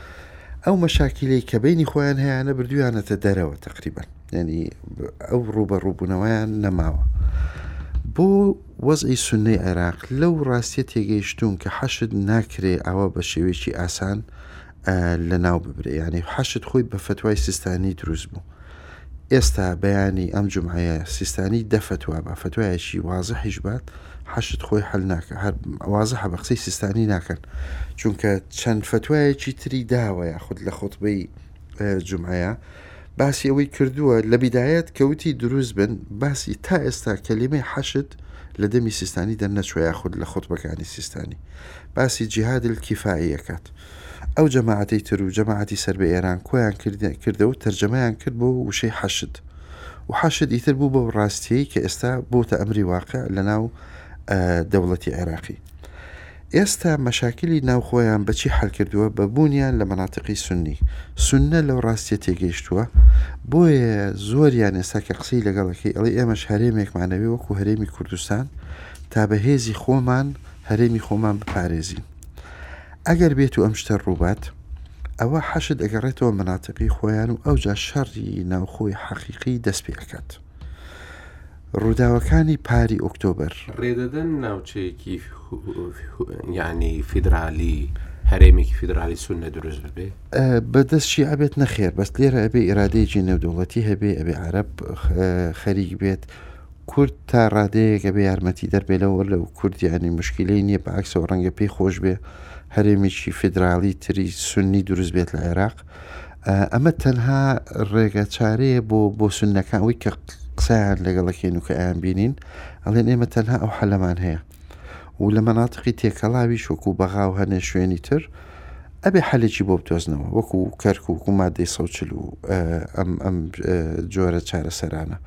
ئەو مەشاکیلەی کە بینی خۆیان هەیانە بردویانەتە دەرەوە تقریبا یعنی ئەو ڕوبە ڕووبوونەوەیان نەماوە بۆ وەزعی سنەی عێراق لەو ڕاستیە تێگەیشتون کە حەشت ناکرێ ئەوە بە شێوێکی ئاسان لە ناو ببرێ یعنی حەشت خۆی بە فتوای سیستانی دروست بوو ئێستا بەیانی ئەم جومعەیە سیستانی دە فتوا بە فتوایەکی وازحیش بات حەشد خۆی حل ناکە هەر وازحە بە قسەی سیستانی ناکەن چونکە چەند فتوایەکی تری داوە یاخود لە خۆتبەی جومعەیە باسی ئەوەی کردووە لە بیدایەت کەوتی دروست بن باسی تا ئێستا کەلیمەی حەشت لە دەمی سیستانی دەرنەچوە یاخود لە خۆت بەکانی سیستانی باسی جیهادل کیفاعیەکات ئەو جەماعەتەی تر و جەماعەتی سەر بە ئێران کۆیان کردەوە و تەرجەمەیان کرد بۆ وشەی حەشد و حەشد ئیتر بوو بەو ڕاستیەی کە ئێستا بۆتە ئەمری واقع لە ناو دەوڵەتی عێراقی ئێستا مەشاکلی ناوخۆیان بەچی حلکردووە بە بوونیان لە مەناتقی سنی سنە لەو ڕاستیە تێگەیشتووە بۆیە زۆریان ئێستا کە قسەی لەگەڵەکەی ئەڵی ئێمەش هەرێمێکمانەوێ وەکو هەرێمی کوردستان تا بەهێزی خۆمان هەرێمی خۆمان بپارێزین ئەگەر بێت و ئەم شتە ڕووبات ئەوە حەشت ئەگەڕێتەوە مناتقی خۆیان و ئەوجا شەڕی ناوخۆی حەقیقی دەست پێ ئەکات ڕووداوەکانی پاری ئۆکتۆبەر ڕێدەدەن ناوچەیەکی یعنی فیدرالی هەرێمێکی فیدرالی سونە دروست ببێ بەدەست شیع بێت نەخێر بەس لێرە ئەبێ ئێرادەیەکی نێودوڵەتی هەبێ ئەبێ عرب خەریک بێت کورد تا ڕادەیەک ئەبێ یارمەتیدەر بێ لەو وەر لەو کورد یانی موشکیلەی نیە بە عەکسەوە ڕەنگە پێی خۆش بێ هەرێمێکی فیدراڵی تری سوننی دروست بێت لە عێراق ئەمە تەنها ڕێگە چارەیە بۆ بۆ سوننەکان ئەوەی کە قسەیان لەگەڵەکەین و کە ئەیان بینین ئەڵێن ئێمە تەنها ئەو حەلەمان هەیە و لە مەناتقی تێکەڵاویش وەکو بەغا و هەنێ شوێنی تر ئەبێ حەلێکی بۆ بتۆزنەوە وەکو کەرک و وەکو مادەی سەوچل و ئەم ئەم جۆرە چارەسەرانە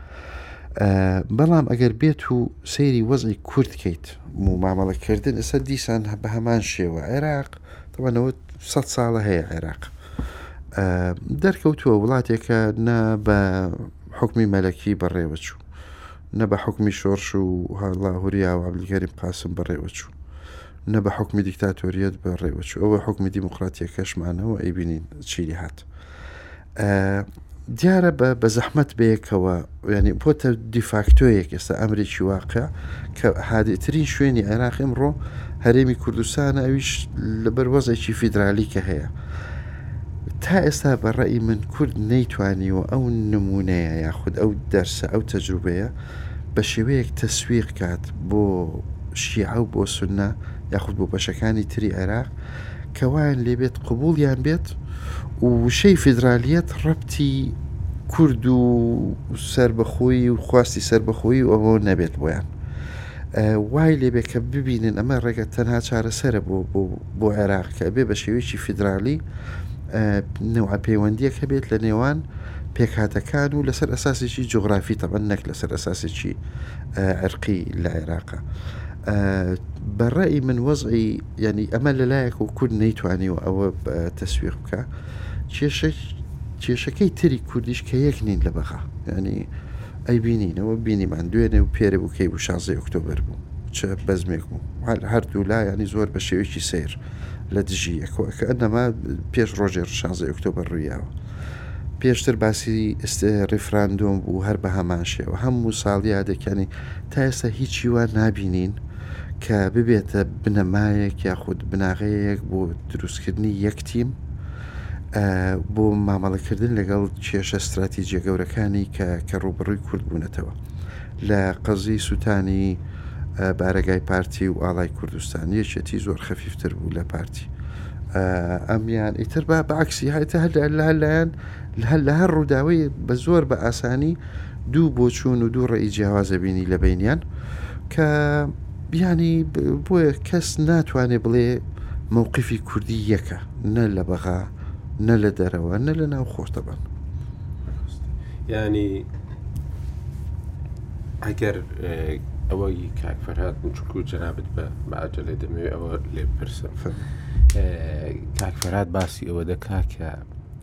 بەڵام ئەگەر بێت و سەیری وەزی کورد کەیت و مامەڵەکردن ئێستا دیسان بە هەمان شێوە عێراق تەوانەوە سە ساڵە هەیە عێراق دەرکەوتووە وڵاتێکە نە بە حکمی مەلەکی بەڕێوەچوو نە بە حوکمی شۆڕش و هەڵا هوریا و عەبدولکەریم قاسم بەڕێوە چوو، نە بە حوکمی دیکتاتۆرییەت بە ڕێوە چوو، ئەوە حوکمی دیموقراتییەکەشمانە و ئەیبینین چی لێ هات. دیارە بە بە زەحمەت بەیەکەوە یانی بۆتە دیفاکتۆیەک ئێستا ئەمریکی واقع کە هادێترین شوێنی عێراق ئمڕۆ هەرێمی کوردستانە ئەویش لەبەر وەزێکی فیدرالی کە هەیە. تا ئێستا بە ڕەئی من کورد نەیتوانیوە ئەو نموونەیە یاخود ئەو دەرسە ئەو تەجروبەیە بە شێوەیەک تەسویق کات بۆ شیعە و بۆ سوننە یاخود بۆ بەشەکانی تری عێراق کە وایان لێ بێت قبووڵیان بێت و وشەی فیدرالیەت ڕەبتی کورد و سەربەخۆیی و خواستی سەربەخۆیی و ئەوە نەبێت بۆیان وای لێ بێت کە ببینن ئەمە ڕێگە تەنها چارەسەرە بۆ بۆ بۆ عێراق کە ئەبێ بە شێوەیەکی فیدرالی نەوعە پەیوەندیەک هەبێت لە نێوان پێکهاتەکان و لەسەر ئەساسێکی جغرافی تەبەن نەک لەسەر ئەساسێکی عرقی لە عێراقا بەڕێی من وەزعی ینی ئەمە لەلایەک و کورد نەیتوانی و ئەوە تەسویق بکە کێشەی کێشەکەی تری کوردیش کە یەک نین لە بەغا ینی ئەی بینینەوە بینیمان دوێنێ و پێرێ بوو کەی بوو شازدەی ئۆکتۆبەر بوو چ بەزمێک بوو هەر هەردوو لا یانی زۆر بە شێوێکی سیر لە دژی یەکەوە کە ئەنەما پێش ڕۆژێ شازدەی ئۆکتۆبەر ڕوویاوە پێشتر باسی ریفراندۆم بوو هەر بە هەمان شێوە هەموو ساڵیادەکانی تا ئێستا هیچی وا نابینین کە ببێتە بنەمایەک یاخود بناغەیەک بۆ دروستکردنی یەک تیم بۆ مامەڵەکردن لەگەڵ کێشە ستراتیجیە گەورەکانی کە کە ڕووبڕووی کورد بوونەتەوە لە قەزی سووتانی بارەگای پارتی و ئاڵای کوردستان یەکێتی زۆر خەفیفتر بوو لە پارتی ئەمیان ئیتر بە بەعکسی هایتە هەر لە هەلایەن هەر لە هەر ڕووداوی بە زۆر بە ئاسانی دوو بۆچوون و دوو ڕێی جیاوازە بینی لە بینیان کە بیانی بۆیە کەس ناتوانێت بڵێ مووقفی کوردی یەکە نە لە بەغا نە لە دەرەوە نە لە ناو خۆرتەبەن ینی ئەگەر ئەوەی کاکفەرهات چکو جەنابەت بە بەعجە لێ دەمەوێت ئەوە لێ پرسە کاکفەرات باسی ئەوە دەکا کە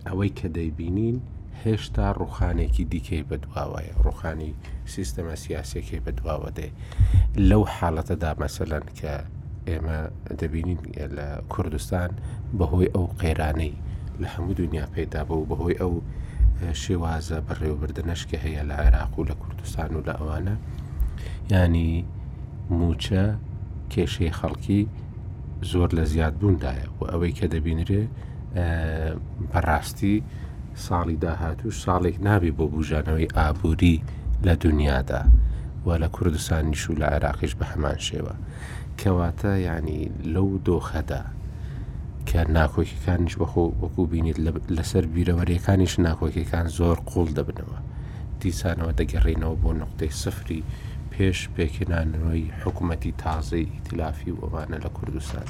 ئەوەی کە دەیبینین هێشتا ڕوخانێکی دیکەی بەدواوەیە ڕوخانی سیستەمە سیاسەکەی بەدواوە دێ لەو حاڵەتەدا مەسەلەن کە ئێمە دەبینین لە کوردستان بەهۆی ئەو قەیرانەی لە هەموو دنیا پێدا بە و بەهۆی ئەو شێوازە بەڕێوەبردنەش کە هەیە لە عێراق و لە کوردستان و لە ئەوانە ینی موچە کێشەی خەڵکی زۆر لە زیادبووندایە و ئەوەی کە دەبینرێ بەڕاستی ساڵی داهاتووش ساڵێک نابێ بۆ بووژانەوەی ئابووری لە دونیادا و لە کوردستانیش و لە عێراقیش بە هەمان شێوە کەواتە یعنی لەو دۆخەدا کە ناکۆکیەکانیش بەخۆ وەکو بینیت لەسەر بیرەوەریەکانیش ناکۆکیەکان زۆر قوڵ دەبنەوە دیسانەوە دەگەڕینەوە بۆ نقطەی سفری پێش پێکهێنانەوەی حکوومەتی تازەی ئیتلافی و ئەوانە لە کوردستان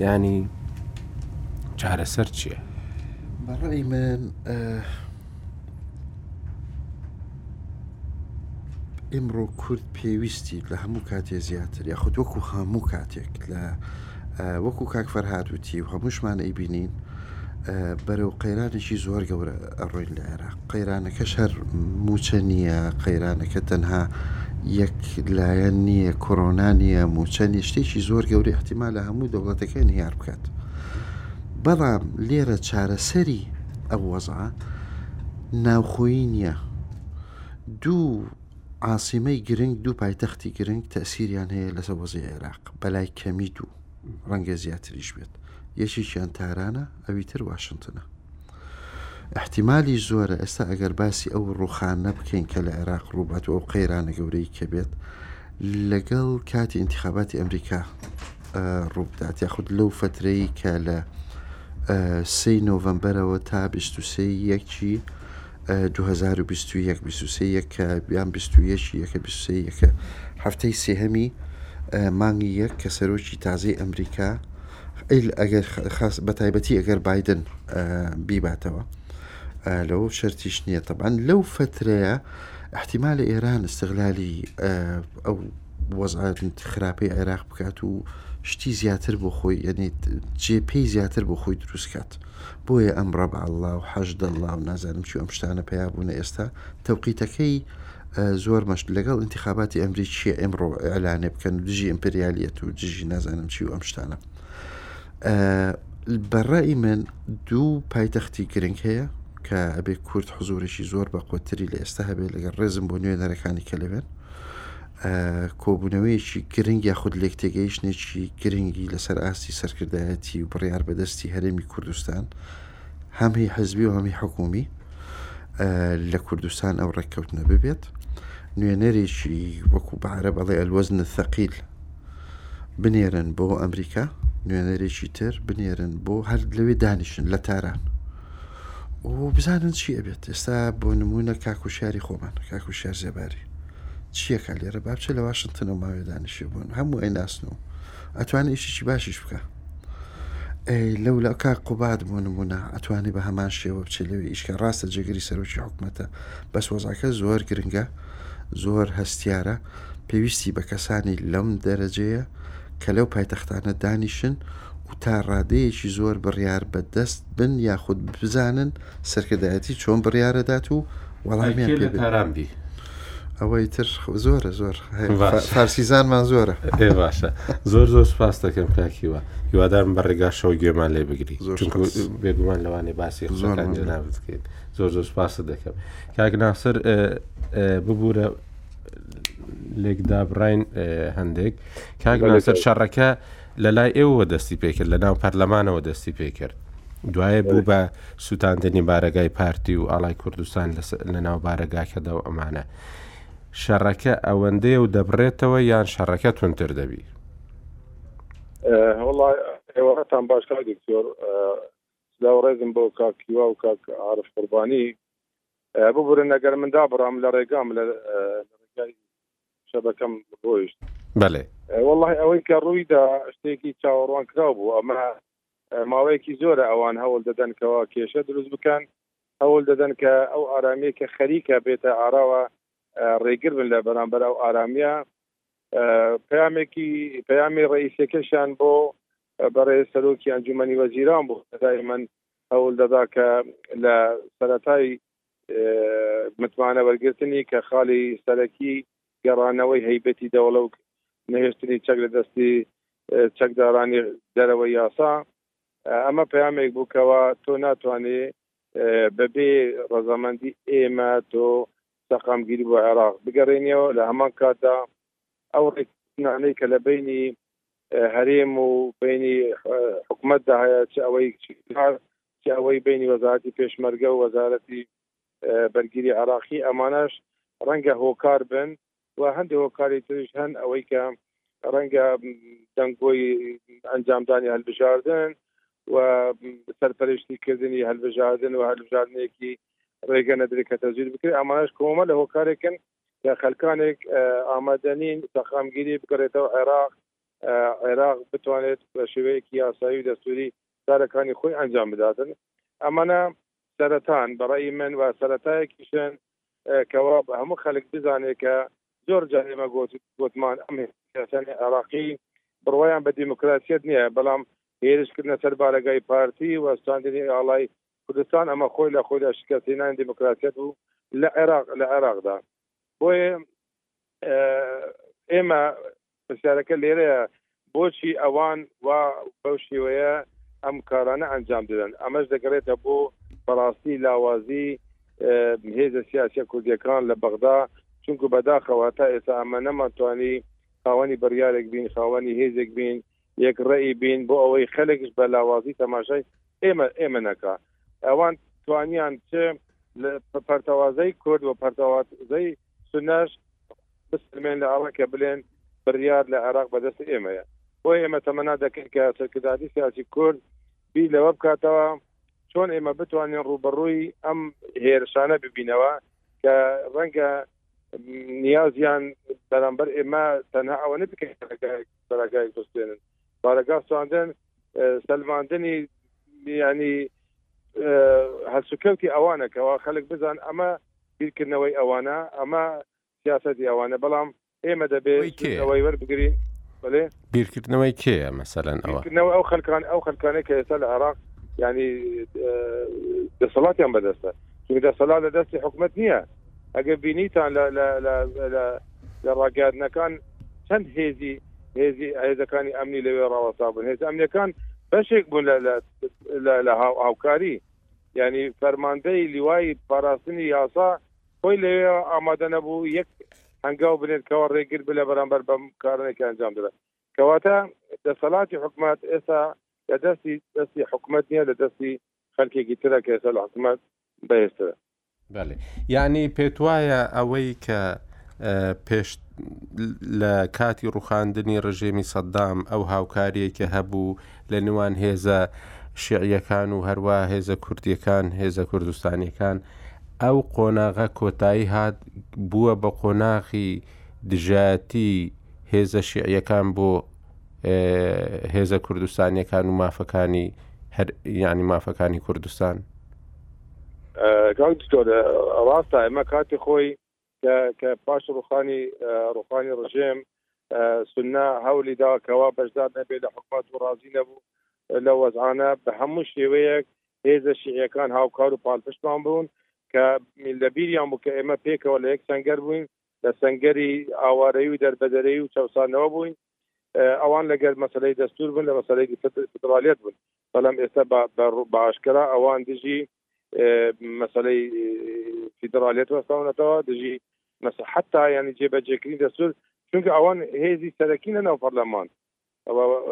ینی چارەسەر چییە؟ بەڕی من ئمڕۆ کورد پێویستی لە هەموو کاتێ زیاتر یاخود وەکو هەموو کاتێک لە وەکو کاکفەرهاتوتی و هەمووشمان ئەیبینین بەرەو قەیرانێکی زۆر گەورە ئەڕۆین لە عێراق قەیرانەکەش هەر مووچە نییە قەیرانەکە تەنها یەک لایەن نییە کۆرۆنا نییە مووچە نیە شتێکی زۆر گەوری احتیما لە هەموو دەوڵەتەکەی نیار بکات بەڵام لێرە چارەسەری ئەو وەزە ناوخۆی نییە دوو عاسیمەی گرنگ دوو پایتەختی گرنگ تەسیریان هەیە لەسەر وەزی عێراق بەلای کەمی دوو ڕەنگە زیاتریش بێت یەکێکیان تارانە ئەویتر واشنتنە ئیحتیمالی زۆرە ئێستا ئەگەر باسی ئەو ڕوخانە بکەین کە لە عێراق ڕووبات و ئەو قەیرانە گەورەی کە بێت لەگەڵ کاتی انتخاباتی ئەمریکا ڕووبدات یاخود لەو فترەی کە لە سی نۆڤمبەرەوە تا 23 یەکی 2021 یەکە بیان 21 یەکە 23 یەکە هەفتەی سێهەمی مانگی یەک کە سەرۆکی تازەی ئەمریکا بەتایبەتی ئەگەر بادن بیباتەوە لەو شەرتیش نییە تەبان لەو فترەیە احتیما لە ئێران استغلالی ئەو وەزعاتنی خراپەی عێراق بکات و شتی زیاتر بۆ خۆی یعنی جێ پێی زیاتر بۆ خۆی دروستکات. بۆیە ئەم ڕەبعە اللە و حەشدە اللە و نازانم چی و ئەم شتانە پەیا بوونە ئێستا تەوقیتەکەی زۆر مەشت لەگەڵ ئینتیخاباتی ئەمریکیە ئێمڕۆ ئیعلانێ بکەن و دژی ئیمپریالیەت و دژی نازانم چی و ئەم شتانە بەڕای من دوو پایتەختی گرنگ هەیە کە ئەبێ کورد حزورێکی زۆر بە قوتری لە ئێستا هەبێت لەگەڵ ڕێزم بۆ نوێنەرەکانی کە لەوێن کۆبوونەوەیەکی گرنگ یاخود لێکتێگەیشتنێکی گرنگی لەسەر ئاستی سەرکردایەتی و بڕیار بەدەستی هەرێمی کوردستان هەمهی حزبی و هەمی حکومی لە کوردستان ئەو ڕێککەوتنە ببێت نوێنەرێکی وەکو بەعرە بەڵێ ئەلوەزنە ثەقیل بنێرن بۆ ئەمریکا نوێنەرێکی تر بنێرن بۆ هەر لەوێ دانیشن لە تاران و بزانن چی ئەبێت ئێستا بۆ نمونە کاکوشیاری خۆمان کاکوشیار زێباری چیەکە لێرە بابچە لە واشنگتنەوە ماوێ دانیشێ بوون هەموو ئەی ناسن و ئەتوانێت ئیشیی باشیش بکە لەو لە کا قوبات بۆ نمونە ئەتوانێت بە هەمان شێوە بچێت لەوێ ئیشکە ڕاستە جێگری سەرۆکی حکوومەتە بەس وەزاکە زۆر گرنگە زۆر هەستیارە پێویستی بە کەسانی لەم دەرەجەیە کە لەو پایتەختانە دانیشن و تا ڕادەیەکی زۆر بڕیار بە دەست بن یاخود بزانن سەرکردایەتی چۆن بڕیارەدات و وەڵامیان پێ تارانبی ئەوەی تر زۆرە زۆر فارسیزانمان زۆرە ئێ باشە زۆر زۆر سپاس دەکەم کاکیوە هیوادارم بە ڕێگاشەوە گوێمان لێ بگری بێگومان لەوانێ باسی زۆران بکەین زۆر زۆر سپاست دەکەم کاک ناسر ببوورە لێک دابڕین هەندێک کاک لەسەر شەڕەکە لە لای ئێوە دەستی پێکرد لە ناو پەرلەمانەوە دەستی پێکرد دوایە بوو بە سووتاندنی بارەگای پارتی و ئاڵای کوردستان لە ناو بارەگاکەدا و ئەمانە شەڕەکە ئەوەندەیە و دەبڕێتەوە یان شەڕەکە تونتر دەبی هەوڵا ئێوەتان باش دکتۆر سلااو ڕێزم بۆ کاکیوا و کاک عرف قوربانی ببورن ئەگەر من دابڕام لە ڕێگام لە ڕێگای شەبەکەم ڕۆیشت بەێ وەڵی ئەوەی کە ڕووی دا شتێکی چاوەڕوان کراو بوو ئەمە ماوەیەکی زۆرە ئەوان هەوڵ دەدەنکەوە کێشە دروست بکەن هەوڵ دەدەن کە ئەو ئارامیە کە خەریکە بێتە ئاراوە ڕێگر بن لە بەرامبەر ئەو ئارامیە پامێکی پامی ڕئیسەکەشان بۆ بەڕێ سەرۆکی ئەنجومی وەزیران بوو دای من هەولدەدا کە لە سەرەتای متمانە وەرگرتنی کە خالی سەرەکی گەڕانەوەی هەیبەتی دەوڵە و نەهێشتنی چەک لە دەستی چەکدارانی دەرەوەی یاسا ئەمە پەیامێک بوو کەەوە تۆ ناتوانێ بەبێ ڕەزامەندی ئێمە تۆ سەقامگیری بۆ عێراق بگەڕێنیەوە لە هەمان کاتدا ئەو ڕێکنانەی کە لە بینی هەرێم و بەینی حکومەتدا هەیە چ ئەوەی چ ئەوەی بینی وەزارەتی پێشمەرگە و وەزارەتی بەرگیری عراقی ئەمانەش ڕەنگە هۆکار بن و هەندێک هۆکاری ترش هەن ئەوەی کە ڕەنگە دەنگۆی ئەنجامدانی هەلبژاردن و سەرپەرشتی کردنی هەلبژاردن و هەلبژاردنێکی ڕێگە نەدرێت کە تەزویر بکرێت ئەمانش کۆمە لە هۆکارێکن کە خەلکانێک ئامادەنین سەقامگیری بگەڕێتەوە عێراق، عێراق بتوانێت بە شێوەیەکی یاسایی و دەستوری کارەکانی خۆی ئەنجام بداتن. ئەمانە سەرەتان بە ڕەئی من و سەرەتایەکیشن کەوا هەموو خەلک بزانێت کە زۆر جار ئێمە گۆتمان ئەم هێرشانەی عێراقی بڕوایان بە دیموکراسیەت نیە بەڵام هێرشکردنە سەر بارەگای پارتی و ستاندنی ئاڵای کوردستان ئەمە خۆی لە خۆیدا شکست هێنانی دیموکراسیەت بوو لە عێراق لە عێراقدا بۆیە ئێمە پرسیارەکە لێرەیە بۆچی ئەوان وا بەو شێوەیە ئەم کارانە ئەنجام دەدەن ئەمەش دەگەڕێتە بۆ بەڕاستی لاوازی هێزە سیاسە کوردیەکان لە بەغدا چونکو بەداخەوە تا ئێستا ئەمە نەمانتوانی خاوەنی بڕیارێک بین خاوەنی هێزێک بین یەک ڕێ بین بۆ ئەوەی خەلکش بە لاوازی تەماشای ئێمە ئێمە نەکە ئەوان توانیان چ پەرتەوازەی کورد و پەرتەوازەی سنەش بسلمێن لە ئەوە کە بلێن بڕیار لە عێراق بەدەست ئێمەیە بۆ ئێمە تەمەنا دەکەین کە سەرکرداتی سیاسی کورد بی لەوە بکاتەوە چۆن ئێمە بتوانین ڕوبەڕووی ئەم هێرشانە ببینەوە کە ڕەنگە نیازیان بەرامبەر ئێمە تەنها ئەوە نەبکە بارەگای بچێنن بارەگا سواندن سەلماندنی ینی هەلسوکەوتی ئەوانەکەەوە خەلک بزان ئەمە بیرکردنەوەی ئەوانە ئەمە سیاستی ئەوانە بەڵام ئێمە دەبێت ئەوەی وەربگرین بڵێ بیرکردنەوەی کێە مەسەەن ئەوەکردنەوە ئەو خەلکان ئەو خەلکانە کە ئێستا لە عراق ینی دەسەڵاتیان بەدەستە دەسەڵات لە دەستی حکومت نییە ئەگەر بینیتان لە ڕاگەیاندنەکان چەند هێزی هێزی هێزەکانی ئەمنی لەوێ ڕاوەستا بوون هێز ئەمنەکان بەشێک بوون لە هاوکاری ینی فەرماندەی لیوای پاراستنی یاسا خۆی لەوێ ئامادە نەبوو یەک هەنگاو بنێت کەەوە ڕێگر بلە بەرامبەر بەم کارنێکی ئەنجام درێت کەواتە دەسەڵاتی حکومت ئێستا لە دەستی دەستی حکومت نیە لە دەستی خەلکێکی ترە کە ئێستا لە حکومت بەێسترە بەلی یانی پێتوایە ئەوەی کە پێش لە کاتی ڕوخاندنی ڕژێمی سەددام ئەو هاوکاریە کە هەبوو لە نێوان هێزە شعیەکان و هەروە هێزە کوردیەکان هێزە کوردستانیەکان ئەو قۆناغە کۆتایی هات بووە بە قۆناغی دژایەتی هێزە شیعیەکان بۆ هێزە کوردستانیەکان و مافەکانی هەر یانی مافەکانی کوردستان. کاک دکتۆر ڕاستە ئەمە کاتی خۆی کە پاش ڕوخانی ڕوخانی ڕژێم سنە هەولی دا کەوا بەشدار نەبێت لە حکومت و ڕازی نەبوو لە وەزانە بە هەموو شێوەیەک هێزە شیعەکان هاوکار و پالپشتمان بوون کە لەبیریان بوو کە ئێمە پێکەوە لە یەک سنگەر بووین لە سنگەری ئاوارەی و دەربەدەرەی و چەسانەوە بووین ئەوان لەگەر مەسەلەی دەستور بن لە مەسەلەی فدرالیەت بن بەڵام ئێستا بە ئاشکرا ئەوان دژی مەسەلەی فدرالیەت وەستاونەتەوە دژی مەسە حتا ینی جێبەجێکردنی دەستور چونکە ئەوان هێزی سەرەکی لە ناو پەرلەمان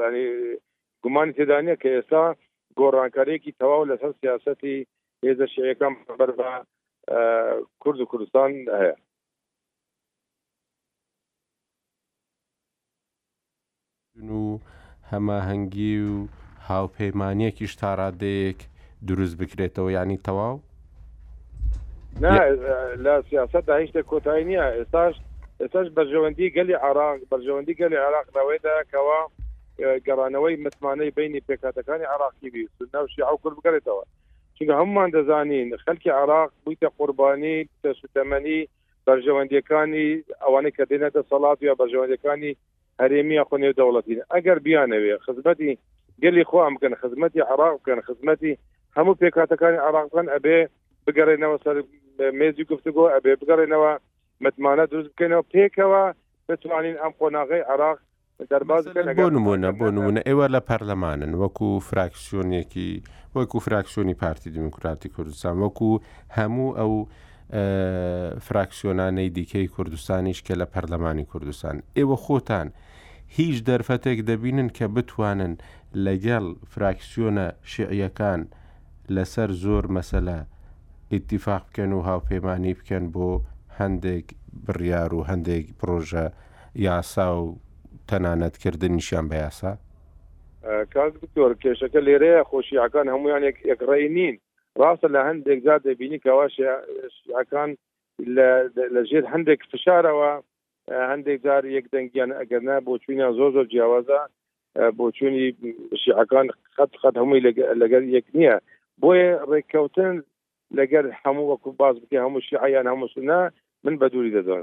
ینی گومانی تێدانە کە ئێستا گۆڕانکارێکی تەواو لەسەر سیاستی هێزە شەیەکان بەر بە کورد و کوردستان هەیە بوون و هەماهەنگی و هاوپەیمانیەکیش تا ڕادەیەک دروست بکرێتەوە یانی تەواو؟ نا لە سیاسەتدا هیچ شتێک کۆتایی نییە ئێستاش ئێستاش بەرژەوەندی گەلی عێراق بەرژەوەندی گەلی عێراق لەوەیدا کەوا گەڕانەوەی متمانەی بینی پێکهاتەکانی عێراقی بی سنە و شیعە و کورد بگەڕێتەوە چونکە هەمومان دەزانین خەلکی عێراق بوویتە قوربانی تەسوتەمەنی بەرژەوەندیەکانی ئەوانەی کە دێنە دەسەڵات یا بەرژەوەندەکانی هەرێمیان خۆ نێو دەوڵەتین ئەگەر بیانەوێ خزمەتی گەلی خۆیان بکەن خزمەتی عراق بکەن خزمەتی هەموو پێکاتەکانی عراق بکەن ئەبێ بگەڕێنەوە سەر مێزی گفتگۆ ئەبێ بگەڕێنەوە متمانە دروست بکەنەوە پێکەوە بتوانین ئەم قۆناغی عراق مەسەلەن بۆ نموونە بۆ نموونە ئێوە لە پەرلەمانن وەکو فراکسیۆنێکی وەکو فراکسیۆنی پارتی دیموکراتی کوردستان وەکو هەموو ئەو فراکسیۆنانەی دیکەی کوردستانیش کە لە پەرلەمانی کوردستان ئێوە خۆتان هیچ دەرفەتێک دەبینن کە بتوانن لەگەڵ فراکسیۆنە شعیەکان لەسەر زۆر مەسەلە ئیتیفاق بکەن و هاوپەیمانانی بکەن بۆ هەندێک بڕیار و هەندێک پرۆژە یاسا و تەنانەت کردنیشیان بە یاسا؟ کاک دکتۆر کێشەکە لێرەیە خۆ شیعەکان هەموویان یەک ڕێی نین، ڕاستە لە هەندێک جار دەبینی کەوا شیعەکان لە ژێر هەندێک فشارەوە هەندێک جار یەک دەنگیان ئەگەرنا بۆچوونیان زۆر زۆر جیاوازە بۆچوونی شیعەکان خەت خەت هەمووی لەگەر یەک نییە بۆیە ڕێککەوتن لەگەر هەموو وەکو باز بکە هەموو شیعیان هەمووسنا من بە دووری دەدەن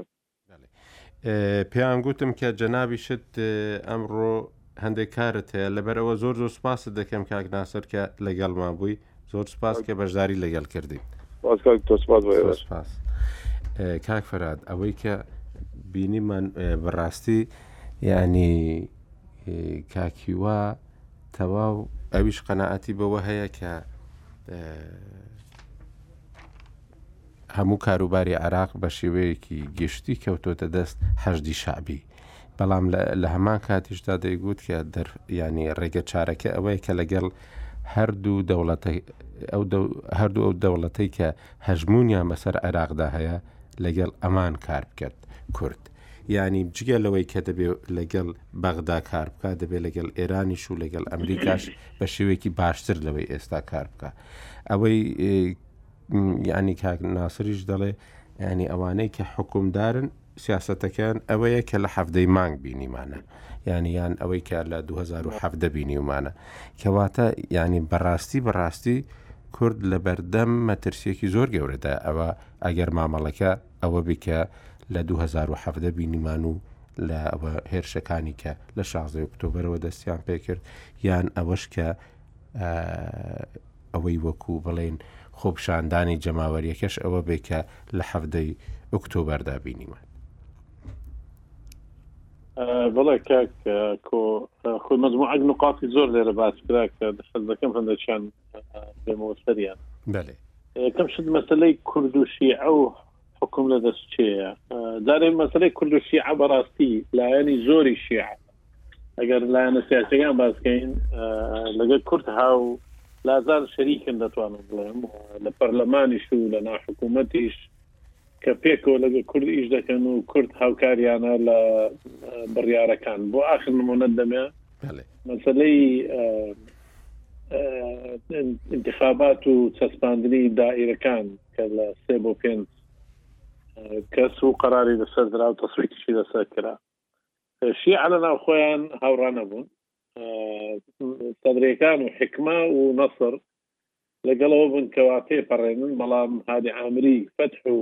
پێیان گوتم کە جەنابیشت ئەمڕۆ هەندێک کارت هەیە لەبەر ئەوە زۆر زۆر سپاست دەکەم کاک ناسر کە لەگەڵمان بووی زۆر سپاس کە بەشداری لەگەڵ کردی کاک فرات ئەوەی کە بینیمان بەڕاستی ینی کاکیوا تەواو ئەویش قەنەعەتی بەوە هەیە کە هەموو کاروباری عێراق بە شێوەیەکی گشتی کەوتۆتە دەست حەشدی شەعبی بەڵام لە هەمان کاتیشدا دەیگوت کە دەر ینی ڕێگە چارەکە ئەوەیە کە لەگەڵ هەردوو دەوڵەتە هەردوو ئەو دەوڵەتەی کە هەژمونیان بەسەر عێراقدا هەیە لەگەڵ ئەمان کار بکرد کورد ینی جگە لەوەی کە دەبێ لەگەڵ بەغدا کار بکە دەبێ لەگەڵ ئێرانیش و لەگەڵ ئەمریکاش بە شێوەیەکی باشتر لەوەی ئێستا کار بکە ئەوەی یانی کاک ناسریش دەڵێ ینی ئەوانەی کە حکومدارن سیاستەکەیان ئەوەیە کە لە حەفدەی مانگ بینیمانە ینی یان ئەوەی کە لە 2017 بینیومانە کەواتە ینی بەڕاستی بەڕاستی کورد لە بەردەم مەترسیەکی زۆر گەورەدا ئەوە ئەگەر مامەڵەکە ئەوە بکە لە 2017 بینیمان و لە ئەوە هێرشەکانی کە لە 16 ئۆکتۆبرەوە دەستیان پێکرد یان ئەوەش کە ئەوەی وەکو بڵێین خۆپیشاندانی جەماوەریەکەش ئەوە بێ کە لە حەفتەی ئۆکتۆبەردا بینیمان بەڵێ کاک کۆ خۆی مەزموعەک نقاتی زۆر لێرە باس کرا کە دەخەت دەکەم هەندێکیان پێمەوە سەریان بەێ یەکەم شت مەسلەی کوردوشی ئەو حکوم لە دەست چێە دارێ مەسلەی کوردوشی عە بەڕاستی لایەنی زۆری شیع ئەگەر لایەنە سیاسەکان باسکەین لەگەر کورت هاو لازان شەریکن دەتوانم بڵێم لە پەرلەمانیش و لە ناحکوومەتیش کە پێکەوە لەگە کورد ئیش دەکەن و کورد هاوکاریانە لە بڕیارەکان بۆ ئاخر نمونەت دەمێ مەسلەی انتخابات و چەسپاندنی دائیرەکان کە لە سێ بۆ پێنج کەس و قەراری لەسەر درا و تەسویتیشی لەسەر کرا شیعە لەناو خۆیان هاوڕا نەبوون. سەدرەکان و حیکمە و نەسر لەگەڵەوە بوون کەوا تێپەڕێنن، بەڵام هادی عامری، فەتح و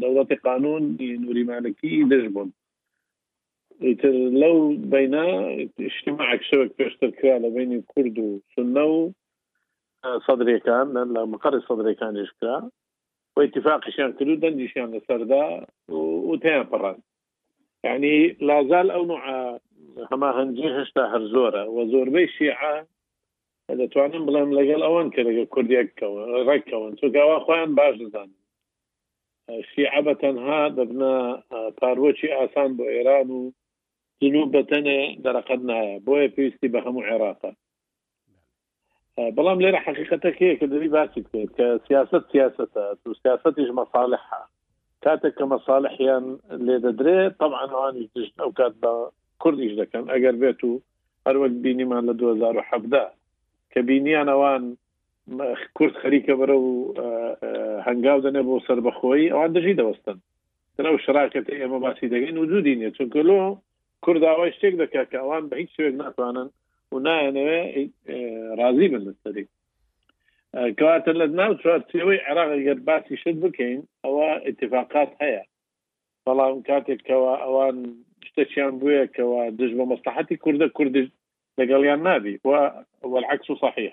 دەوڵەتی قانوون ی نوری مالکی دژ بوون. ئیتر لەو بەینە ئیجتیماعێک شەوێک پێشتر کرا لە بەینی کورد و سوننە و سەدرەکان، لە مقەڕی سەدرەکانیش کرا و ئیتیفاقیشیان کرد و دەنگیشیان لەسەر دا و تێیان پەڕاند. یانی لازال ئەو نوعە هەماهەنگیە هێشتا هەر زۆرە و زۆربەی شیعە دەتوانم بڵێم لەگەڵ ئەوان کە لەگە کوردێک ڕێکەوەن چۆگاوا خۆیان باش دەزانن شیعە بە تەنها دەبنە پاروەکی ئاسان بۆ ئێران و جنوب بەتەنێ دەرەقەت نایە بۆیە پێویستی بە هەموو عێراقە بەڵام لێرە حقیقەتەک هەیە کە دەبی باسی بکەیت کە سیاست سیاستە تو سیاستیش مەساالحە کاتێک کە مەساالحیان لێ دەدرێ تەعاانوانی دشت ئەو کات بە کوردیش دەکەن ئەگەر بێت و هەروەک بینیمان لە 2017 کە بینیان ئەوان کورد خەریکە بەرە و هەنگاو دەنێ بۆ سربەخۆی ئەوان دژی دەوەستن ترە و شراکەت ئێمە باسی دەگەین وجودی نیە چونکەلۆ کورد داوای شتێک دەکات کە ئەوان بە هیچ شوێک ناتوانن و نایەنەوێ ڕازی بن لەسەری کەواتە لە ناو چوارچەوەی عێراق گەر باسی شت بکەین ئەوە اتفاقات هەیە بەڵام کاتێکەوە ئەوان شتەکیان بووە کەەوە دژ بە مەسلحەتی کوردە کوردش لەگەڵیان نابی و والعکس صحیح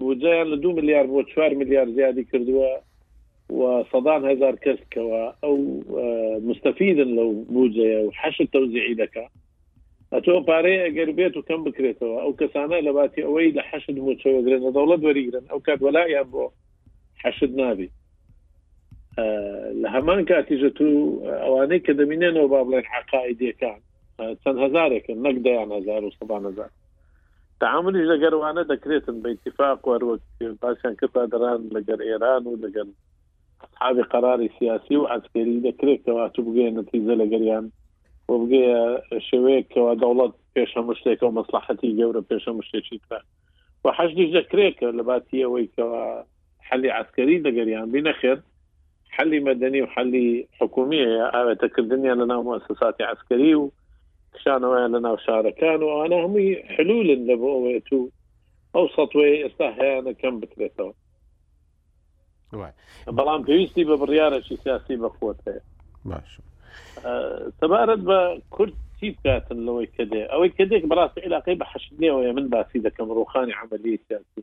بودجەیان لە دوو ملیار بۆ چوار ملیار زیادی کردووە و سەدان هەزار کەس کەوا ئەو مستەفیدن لەو بودجەیە و حەشت تەوزیعی دەکا ئەتۆ پارەیە ئەگەر بێت و کەم بکرێتەوە ئەو کەسانە لە باتی ئەوەی لە حەشت موچەوەگرن لە دەوڵەت وەریگرن ئەو کات وەلایان بۆ حەشت نابی لە هەمان کاتیژە تو ئەوانەی کە دەمینێنەوە با بڵێن عقاعدیەکان چەند هزارێکن نەک دەیان هزار و سەدان هزار تەعامولیش لەگەر وانە دەکرێتن بە ئیتیفاق و هەروەک باسیان کرد بادران لەگەر ئێران و لەگەر ئەصحابی قەراری سیاسی و عەسکەری دەکرێت کەوا تو بگەیە نەتیجە لەگەریان و بگەیە شێوەیەک کەوا دەوڵەت پێش هەموو شتێکە و مەسلحەتی گەورە پێش هەموو شتێکی ترە و حەشدیش دەکرێت کە لە باتی ئەوەی کەوا حەلی عەسکەری دەگەریان بی نەخێر حەلی مەدەنی و حەلی حکومیە ئاوێتە کردنیان لە ناو مؤسساتی عەسکەری و کشانەوەیان لە ناو شارەکان و ئەوانە هەمووی حلولن لە بۆ ئەوێت و ئەو سەوەی ئێستا هەیەە کەم بکرێتەوە بەڵام پێویستی بە بڕیارەکی سیاسی بەخۆت هەیە باش سەبارەت بە کورد چی بکاتن لەوەی کە دێ ئەوەی کە دێک بەڕاستی علاقەی بە حەشنیەوەیە من باسی دەکەم ڕوخانی عملی سیاسی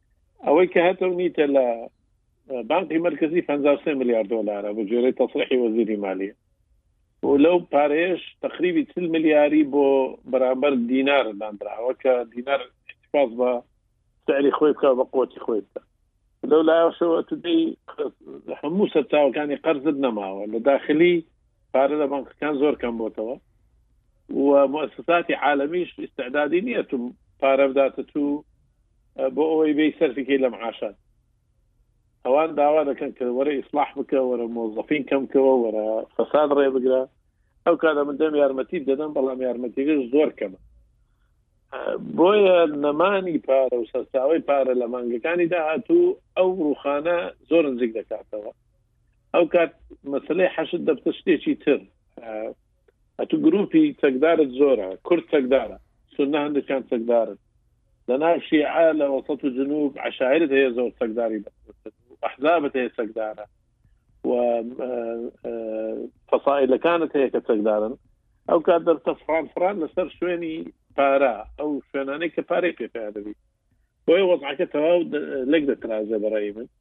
ئەوەی کە هەتە و نیتە لە بانقی مرکزی 53 ملیار دلارە بە جێرەی تەسرحی وەزیری مالی و لەو پارێش تقریبی چل ملیاری بۆ بەرامبەر دینار دانراوە کە دینار پاس بە سعری خۆی بکە بە قوتی خۆی بکە لەو لایشەوە تودی هەموو سەرچاوەکانی قەرزت نەماوە لە داخلی پارە لە بانکەکان زۆر کەم بۆتەوە و مؤسساتی عالمیش استعدادی نییە تو پارە بداتە تو بۆ ئەوەی بێی سەرفیکەی لە معاشات ئەوان داوا دەکەن کە وەرە ئیسلاح بکە وەرە مۆزەفین کەمکەوە وەرە فەساد ڕێ بگرە ئەو کارە من دەم یارمەتی دەدەم بەڵام یارمەتیگە زۆر کەمە بۆیە نەمانی پارە و سەرچاوی پارە لە مانگەکانی داهاتوو ئەو ڕوخانە زۆر نزیک دەکاتەوە ئەو کات مەسلەی حەشت دەبتە شتێکی تر ئەتو گروپی چەکدارت زۆرە کورد چەکدارە سونە هەندێکیان چەکدارن لەناو شیعە لە وەسەت و جنوب عشاعرت هەیە زۆر چەکداری ئەحزابت هەیە چەکدارە و فەسائلەکانت هەیە کە چەکدارن ئەو کات دەرتە فران فران لەسەر شوێنی پارە ئەو شوێنانەی کە پارەی پێپیادەبی بۆیە وەزعەکە تەواو لەک دەترازێ بەڕێ من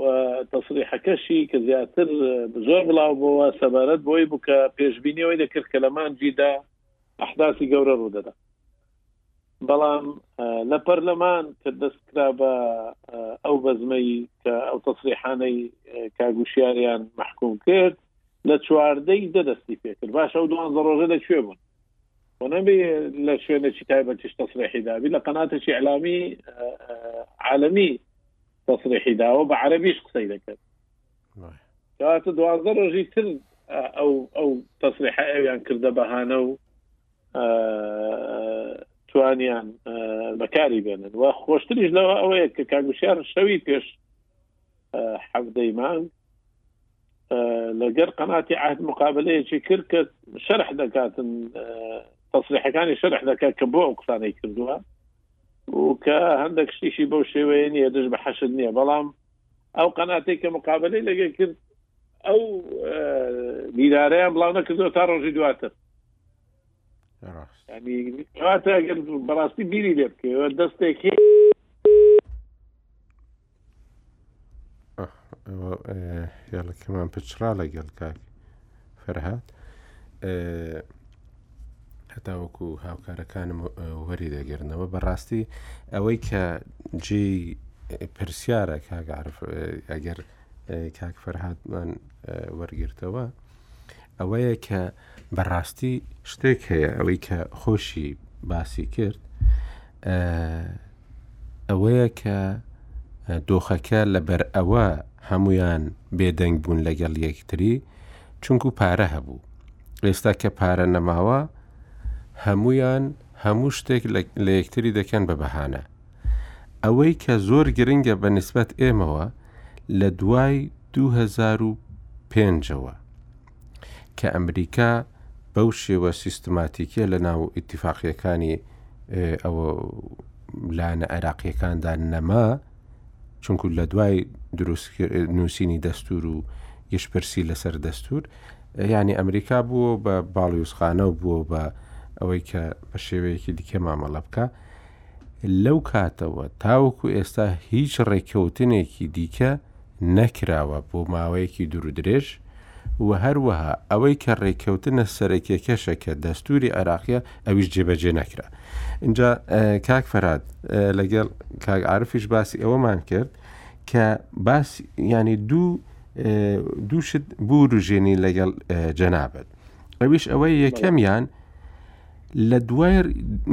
و تەسریحەکەشی کە زیاتر زۆر بڵاو بۆوە سەبارەت بۆی بوو کە پێشبینیەوەی دەکرد کە لە مانجیدا ئەحداسی گەورە ڕوودەدا بەڵام لە پەرلەمان کە دەستکرا بە ئەو بەزمەی کە ئەو تەسریحانەی کاگوشیاریان محکوم کرد لە چواردەی دەدەستی پێکرد باش ئەو دوان زەڕۆژە لە کوێ بوون ونەبی لە شوێنێکی تایبەتیش تەسریحی دابی لە قەناتێکی ئەلامی عالمی تەسریحی داوە بە عەربیش قسەی دەکرد کاتە دوازدە ڕۆژی تر ئەو ئەو تەسریح ئەویان کردە بەهانە و توانیان بەکاری بێنن و خۆشتریش لەوە ئەوەیە کە کاگوشیار شەوی پێش حەفتەی مانگ لەگەر قەناتی عهد مقابلەیەکی کرد کە شەرح دەکاتن تەسریحەکانی شەرح دەکات کە بۆ ئەو قسانەی کردووە و کە هەندێک شتیشی بەو شێوەیە نیە دژ بە حەشت نییە بەڵام ئەو قەناتی کە مقابلەی لەگەر کرد ئەو دیرارەیان بڵاو نەکردەوە تا ڕۆژی دواتر کاتە گەر بەڕاستی بیری لێ بکەوە دەستێک هێڵەکەمان پچڕا لەگەڵ کاک فەرهاد هەتاوەکو هاوکارەکانم وەری دەگرنەوە بەڕاستی ئەوەی کە جێ پرسیارە کاگەعاعرف ئەگەر کاک فەرهادمان وەرگرتەوە ئەوەیە کە بەڕاستی شتێک هەیە ئەوەی کە خۆشی باسی کرد ئەوەیە کە دۆخەکە لەبەر ئەوە هەمویان بێدەنگ بوون لەگەڵ یەکتری چونکو پارە هەبوو ئێستا کە پارە نەماوە هەمویان هەموو شتێک لە یەکتری دەکەن بە بەهانە ئەوەی کە زۆر گرنگە بە نسبەت ئێمەوە لە دوای 2005ەوە کە ئەمریکا بەو شێوە سیستماتیکیە لە ناو ئیتیفاقیەکانی ئەوە لایەنە عێراقیەکاندا نەما چونکو لە دوای دروست نووسینی دەستور و گشتپرسی لەسەر دەستور ینی ئەمریکا بووە بە باڵیوزخانە و بووە بە ئەوەی کە بە شێوەیەکی دیکە مامەڵە بکە لەو کاتەوە تاوەکو ئێستا هیچ ڕێککەوتنێکی دیکە نەکراوە بۆ ماوەیەکی دوورودرێژ و هەروەها ئەوەی کە ڕێککەوتنە سەرەکیەکەشە کە دەستوری عێراقیە ئەویش جێبەجێ نەکرا اینجا کاک فەراد لەگەڵ کاک عرفیش باسی ئەوەمان کرد کە باس ینی دوو دووشت بوروژێنی لەگەڵ جەنابەت ئەویش ئەوەی یەکەمیان لە دوای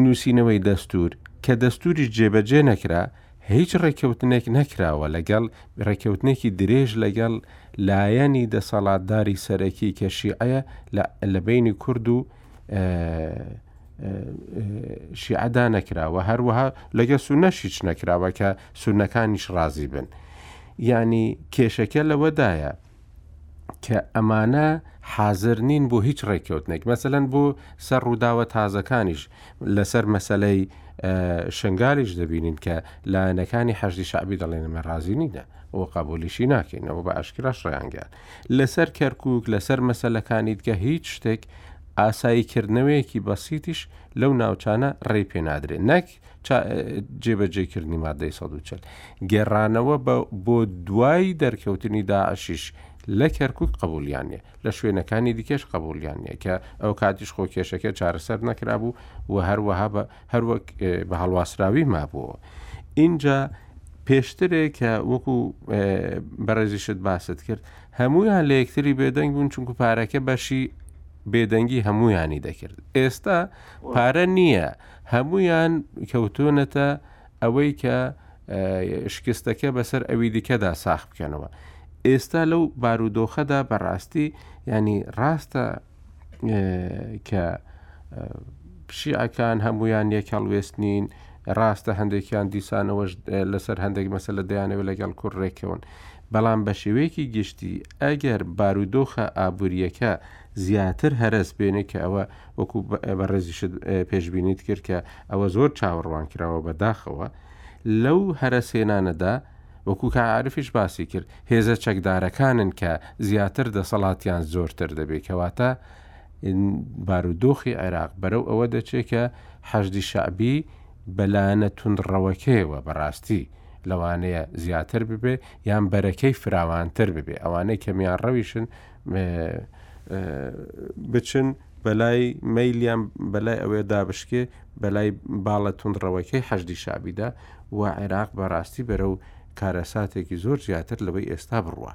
نووسینەوەی دەستوور، کە دەستووریش جێبەجێ نەکرا، هیچ ڕێککەوتنێک نەکراوە لەگەڵ، ڕێککەوتنێکی درێژ لەگەڵ لایەنی دەسەڵاتداری سەرەکی کە شیعەیە لە لە بەینی کورد و شیعەدا نەکراوە، هەروەها لەگەڵ سوننەشیش نەکراوە کە سوننەکانیش ڕازی بن. یانی کێشەکە لەوەدایە، کە ئەمانە حازر نین بۆ هیچ ڕێککەوتنێک مەسەەن بۆ سەر ڕووداوە تازەکانیش لەسەر مەسلەی شنگالیش دەبینین کە لایەنەکانی حەشدی شعبی دەڵێن ئەمە ڕازی نینە و قبولیشی ناکەینەوە بە ئاشکراش ڕیانگەیان لەسەر کەرکک لەسەر مەسلەکانی دیکە هیچ شتێک ئاساییکردنەوەیەکی بەسیتیش لەو ناوچانە ڕێ پێ نادرێت نەک جێبەجێکردنی مادەی سەد و چل گێڕانەوە بۆ دوای دەرکەوتنی داعشیش لە کەرکک قبولیان نیە لە شوێنەکانی دیکەش قبولیان نیە کە ئەو کاتیش خۆ کێشەکە چارەسەر نەکرابوو و هەروەها بە هەروەک بە هەڵواسراوی مابووەوە اینجا پێشترێک کە وەکو بەڕێزیشت باست کرد هەمویان لە یەکتری بێدەنگ بوون چونکو پارەکە بەشی بێدەنگی هەمویانی دەکرد ئێستا پارە نییە. هەموویان کەوتوونەتە ئەوەی کە شکستەکە بەسەر ئەوی دیکەدا ساخ بکەنەوە. ئێستا لەو بارودۆخەدا بەڕاستی ینی ڕاستە کە شیعەکان هەمویان یەک هەڵوێست نین ڕاستە هەندێکیان دیسانەوەش لەسەر هەندێک مەسە لە دەیانەوە لەگەڵ کوڕ ڕێکەون بەڵام بە شێوەیەکی گشتی ئەگەر بارودۆخە ئابوووریەکە زیاتر هەرس بێنێ کە ئەوە وەکو بەڕێزیشت پێشبینیت کرد کە ئەوە زۆر چاوەڕوان کراوە بە داخەوە لەو هەرەسهێنانەدا وەکو کاک عارفیش باسی کرد هێزە چەکدارەکانن کە زیاتر دەسەڵاتیان زۆرتر دەبێت کەواتە بارودۆخی عێراق بەرەو ئەوە دەچێت کە حەشدی شەعبی بە لایەنە توندڕەوەکەیەوە بەڕاستی لەوانەیە زیاتر ببێ یان بەرەکەی فراوانتر ببێ ئەوانەی کەمیان ڕەویشن بچن بەلای مەیلیان بەلای ئەوێ دابشکێ بەلای باڵە تونڕەوەکەی حەشدی شابیدا و عێراق بەڕاستی بەرە و کارەساتێکی زۆر زیاتر لەوەی ئێستا بڕوە.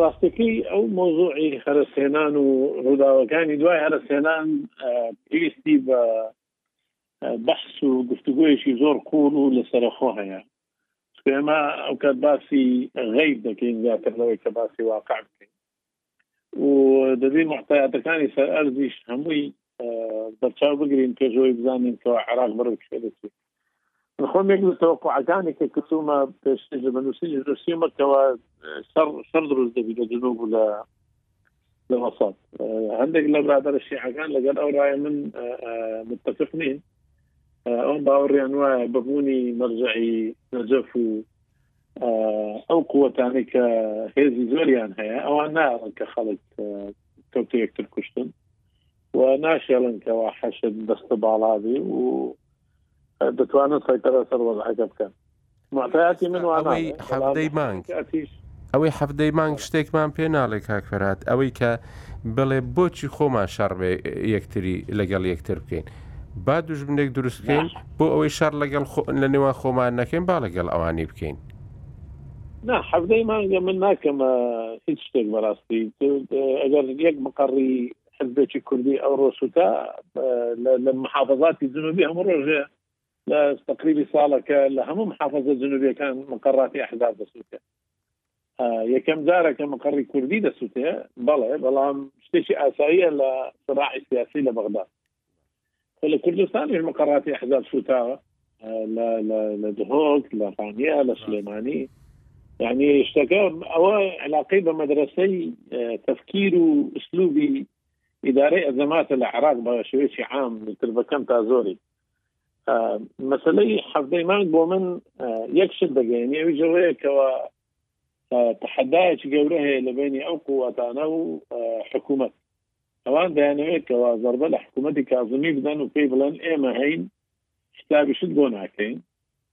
ڕاستەکەی ئەو مۆزوعی هەرسێنان و ڕووداوەکانی دوای هەرسێنان پێویستی بە بەحس و گفتوگۆیەکی زۆر قوڵ و لەسەرخۆ هەیە ئێمە ئەو کات باسی غیب دەکەین زیاتر لەوەی کە باسی واقع بکەین و دەبی محتایاتەکانی سەر ئەرزیش هەمووی بەرچاو بگرین پێشەوەی بزانین کە عراق بڕ شێدەچی من خۆم یەک لە تەوەقعەکانی کە کەسومە پێش لە بەنووسینی نووسیمەکەەوە سەر سەر دروست دەبی لە جنوب لە لەو هەساد هەندێک لە برادرە شیعەکان لەگەر ئەو ڕای من متفق نین ئەوم باوەڕیان وایە بەبوونی مەرجعی نەجەف و ئەو قوتانی کە هێزی زۆریان هەیە ئەوان ناڕن کە خەڵک کەوتە یەکتر کوشتن و ناشێڵن کەەوە حەشت دەستە باڵاوی و دەتوانن سەیتەرە سەر وەزعەکە بکەن ماتایەتی من ئەوەی حەدەی مانگ ئەوەی حەفدەی مانگ شتێکمان پێ ناڵێ کاکفرات ئەوەی کە بڵێ بۆچی خۆمان شەڕ بێ یەکتری لەگەڵ یەکتر بکەین با دوژمنێک دروستکەین بۆ ئەوەی شەر لەگەڵ لە نێوان خۆمان نەکەین با لەگەڵ ئەوانی بکەین نا حەفدەی مانگە من ناکەم هیچ شتێک بەڕاستی ئەگەر یەک بقەڕی حزبێکی کوردی ئەوڕۆ سوتا لە محافظاتی جنوبی هەموو ڕۆژێ لە تقریبی ساڵەکە لە هەموو محافظە جنوبیەکان مقڕاتی ئەحزاب دەسووتێ یەکەم جارەکە مقڕی کوردی دەسووتێ بەڵێ بەڵام شتێکی ئاساییە لە سراعی سیاسی لە بەغدا خۆ لە کوردستانیش مقەڕاتی ئەحزاب سووتاوە، لە دهۆک، لە ڕانیە، لە سلێمانی. یعنی شتەکە ئەوە علاقەی بە مەدرەسەی تەفکیر و ئسلوبی ئیدارەی ئەزەماتە لە عراق بە شێوەیەکی عام تر بەکەم تا زۆری مەسلەی حەفدەی مانگ بۆ من یەک شت دەگەین ئەوی جەوەیەکەوە تحدایەکی گەورە هەیە لە بینی ئەو قووەتانە و حکوومەت ئەوان دەیانەوێت کەوا زەربە لە حکوومەتی کازمی بدەن و پێی بڵێن ئێمە هەین حیسابیشت بۆ ناکەین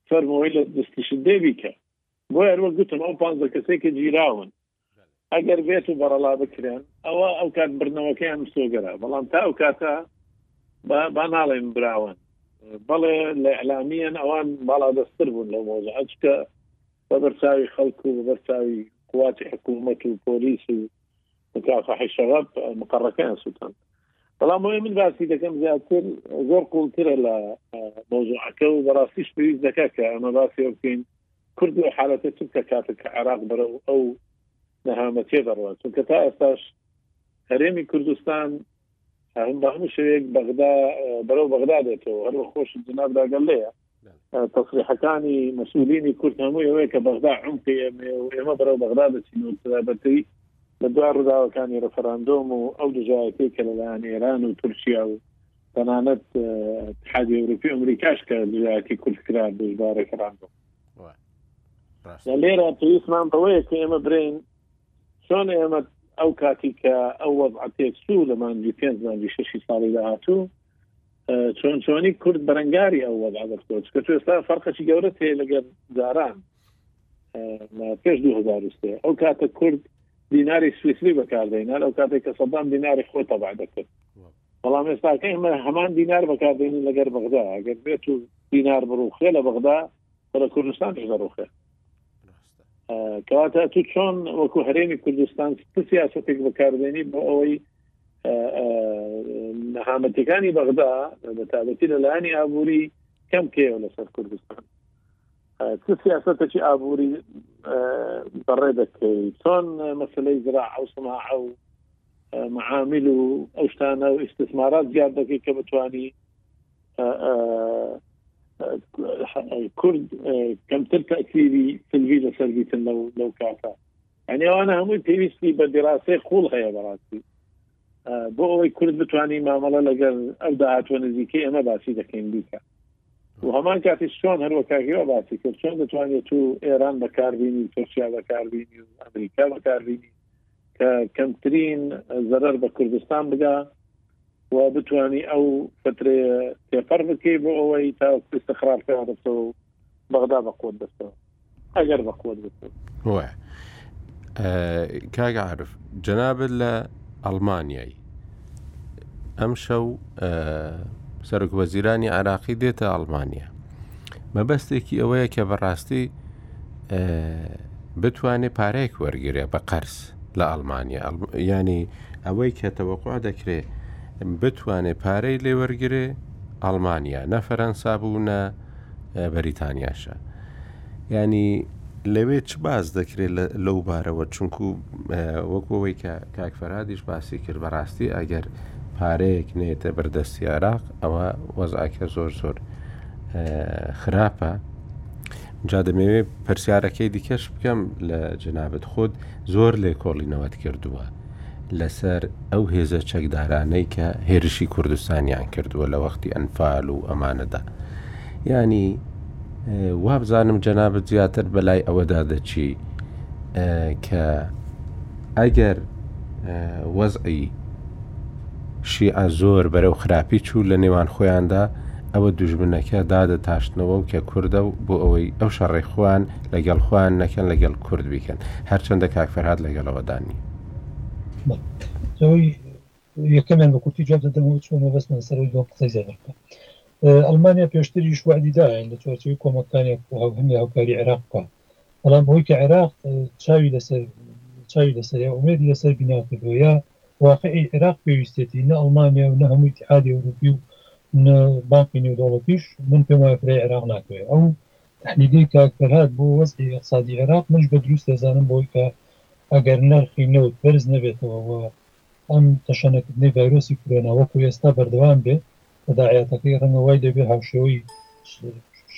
فەرمووەی لە دەستیشت دێ بیکە بۆ هەروە گوتم ئەو پانزە کەسێک کە گیراون ئەگەر بێت و بەڕەڵا بکرێن ئەوە ئەو کات بردنەوەکەیان مسۆگەرە بەڵام تا ئەو کاتە با ناڵێن براون بەڵێ لە ئەلامیان ئەوان باڵا دەستتر بوون لەو مۆزە ئەچکە بە بەرچاوی خەڵک و بەرچاوی قواتی حکوومەت و پۆلیس و مکافحی شەباب مقڕەکەیان سووتان بەڵام بۆی من باسی دەکەم زیاتر زۆر قوڵترە لە مۆزوعەکە و بەڕاستیش پێویست دەکات کە ئەمە باسی بکەین کورد و حالەتە چ کە کاتە کە عراق بەرە و ئەو نەهامەتێ دەڕوات چونکە تا ئێستاش هەرێمی کوردستان هه بە هەموو شێوەیەک بەغدا بەرەو بەغدا دێتەوە هەروە خۆش جناب داگەل لەیە تەسریحەکانی مەسولینی کورد هەموو ئەوەیە کە بەغدا عمقی ئێمە و ئێمە بەرەو بەغدا دەچینەوە بەتری لە دوا ڕداوەکانی ڕفراندۆم و ئەو دژایەتی کە لەلایەن ئێران و تورکیا و تەنانەت حادی ئەوروپی ئەمریکاش کە دژایەتی کوردکرا دژبارە ڕاندۆم لە لێرە پێویستمان بەوەیە کە ئێمە برین چۆن ئێمە ئەو کاتی کە ئەو وەزع تێکسوو لە مانجی پێنج مانجی ششی ساڵی داهاتوو چۆن چۆنی کورد بەرەنگاری ئەو وەزع دەکۆچ کە تو ئێستا فەرقەی گەورە تێ لەگەر جاران پێش 2023 ئەو کاتە کورد دیناری سویسری بەکاردەینار ئەو کاتێک کە سەدان دیناری خۆی تەبع دەکرد بەڵام ئێستاکە ئمە هەمان دینار بەکاردێنین لەگەر بەغدا گەر بێت و دینار بڕوخێ لە بەغدا بەە کوردستان دەڕوخێت کەواتە تو چۆن وەکو هەرێمی کوردستان سیاستێک بەکاربێنی بۆ ئەوەی نەهامەتەکانی بەغدا بە تابەتی لە لایانی ئابووری کەم کێوە لەسەر کوردستان چ سیاستێکی ئابووری بەڕێ دەکەیت چۆن مەسلەی زرا ئەو سما ئەو معامیل و ئەو شتانە و ئیستصمارات زیاد دەکەیت کە بتانی کورد کەمتر تاکیری سلوی لەسەر بیتن لەو لەو کاتە ئەنێوانە هەمووی پێویستی بە دیراسەی قوڵ هەیە بەڕاستی بۆ ئەوەی کورد بتانی مامەڵە لەگەر ئەو داهاتوە نزیکە ئێمە باسی دەکەین بیکە و هەمان کاتی چۆن هەروەکاهیوا باسی کرد چۆن دەتوانێت تو ئێران بەکاربیینی تورکیا بەکاربیینی و ئەمریکا بەکاربیینی کە کەمترین زەرەر بە کوردستان بدا و بتوانی ئەو فترەیە تێپەڕ بکەی بۆ ئەوەی تا استخراف پێ بەستەوە بەغدا بە قوت بەستەوە ئەگەر بە قوت بێتەوە وە کاگە عرف جەنابەت لە ئەڵمانیایی ئەم شەو سەرک وەزیرانی عراقی دێتە ئەڵمانیا مەبەستێکی ئەوەیە کە بەڕاستی بتوانێ پارێک وەرگێ بە قەرز لە ئەلمانیا ینی ئەوەی کە تەوەقع دەکرێ بتوانێ پارەی لێ وەرگێ ئەلمانیا نە فەرەنسا بوو نە بەریتانیاشە. یانی لەوێ چ باس دەکرێت لەو بارەوە چونکو وەک ئەوەی کە کاک فەرهادیش باسی کرد بەڕاستی ئەگەر پارەیەک نێتە بەردەستی عێراق ئەوە وەزعەکە زۆر زۆر خراپە جا دەمەوێ پرسیارەکەی دیکەش بکەم لە جەنابەت خۆت زۆر لێکۆڵینەوەت کردووە لەسەر ئەو هێزە چەکدارانەی کە هێرشی کوردستانیان کردووە لە وەختی ئەنفال و ئەمانەدا ینی وابزانم جەنابەت زیاتر بەلای ئەوەدا دەچی کە ئەگەر وەزعی شیعە زۆر بەرەو خراپی چوو لە نێوان خۆیاندا ئەوە دوژمنەکە دادە تاشتنەوە و کە کووردە و بۆ ئەوەی ئەو شەڕێخواان لەگەڵ خۆیان نەکەن لەگەڵ کورد بیکەن هەرچەندە کاک فەرهاد لەگەڵەوەدا نیم. یەکەمیان بە کورتی جواب دەدەم و چوومە بەستمان سەرەوەی دووەم قسەی زیاتر بکەم ئەڵمانیا پێشتریش وعدی دایان لە چوارچەوەی کۆمەکانی هەنگە هاوکاری عێراق بکە بەڵام بەوەی کە عێراق چاوی لەسەر چاوی لەسەر یا ئومێدی لەسەر بیناو کردو یا واقعی عێراق پێویستێتی نە ئەڵمانیا و نە هەمووی تحادی ئەوروپی و نە بانقی نێودەوڵەتیش من پێم وایە فرای عێراق ناکەوێت ئەو تەحلیلی کاک فەرهاد بۆ وەزعی ئیقسادی عێراق منش بە دروست دەزانم بەوەی کە ئەگەر نەرخی نەوت بەرز نەبێتەوە و ئەم تەشەنەکردنەی ڤایرۆسی کرۆنا وەکو ئێستا بەردەوام بێ تەداعیاتەکەی رەنگە وای لێبێ هاوشێوەی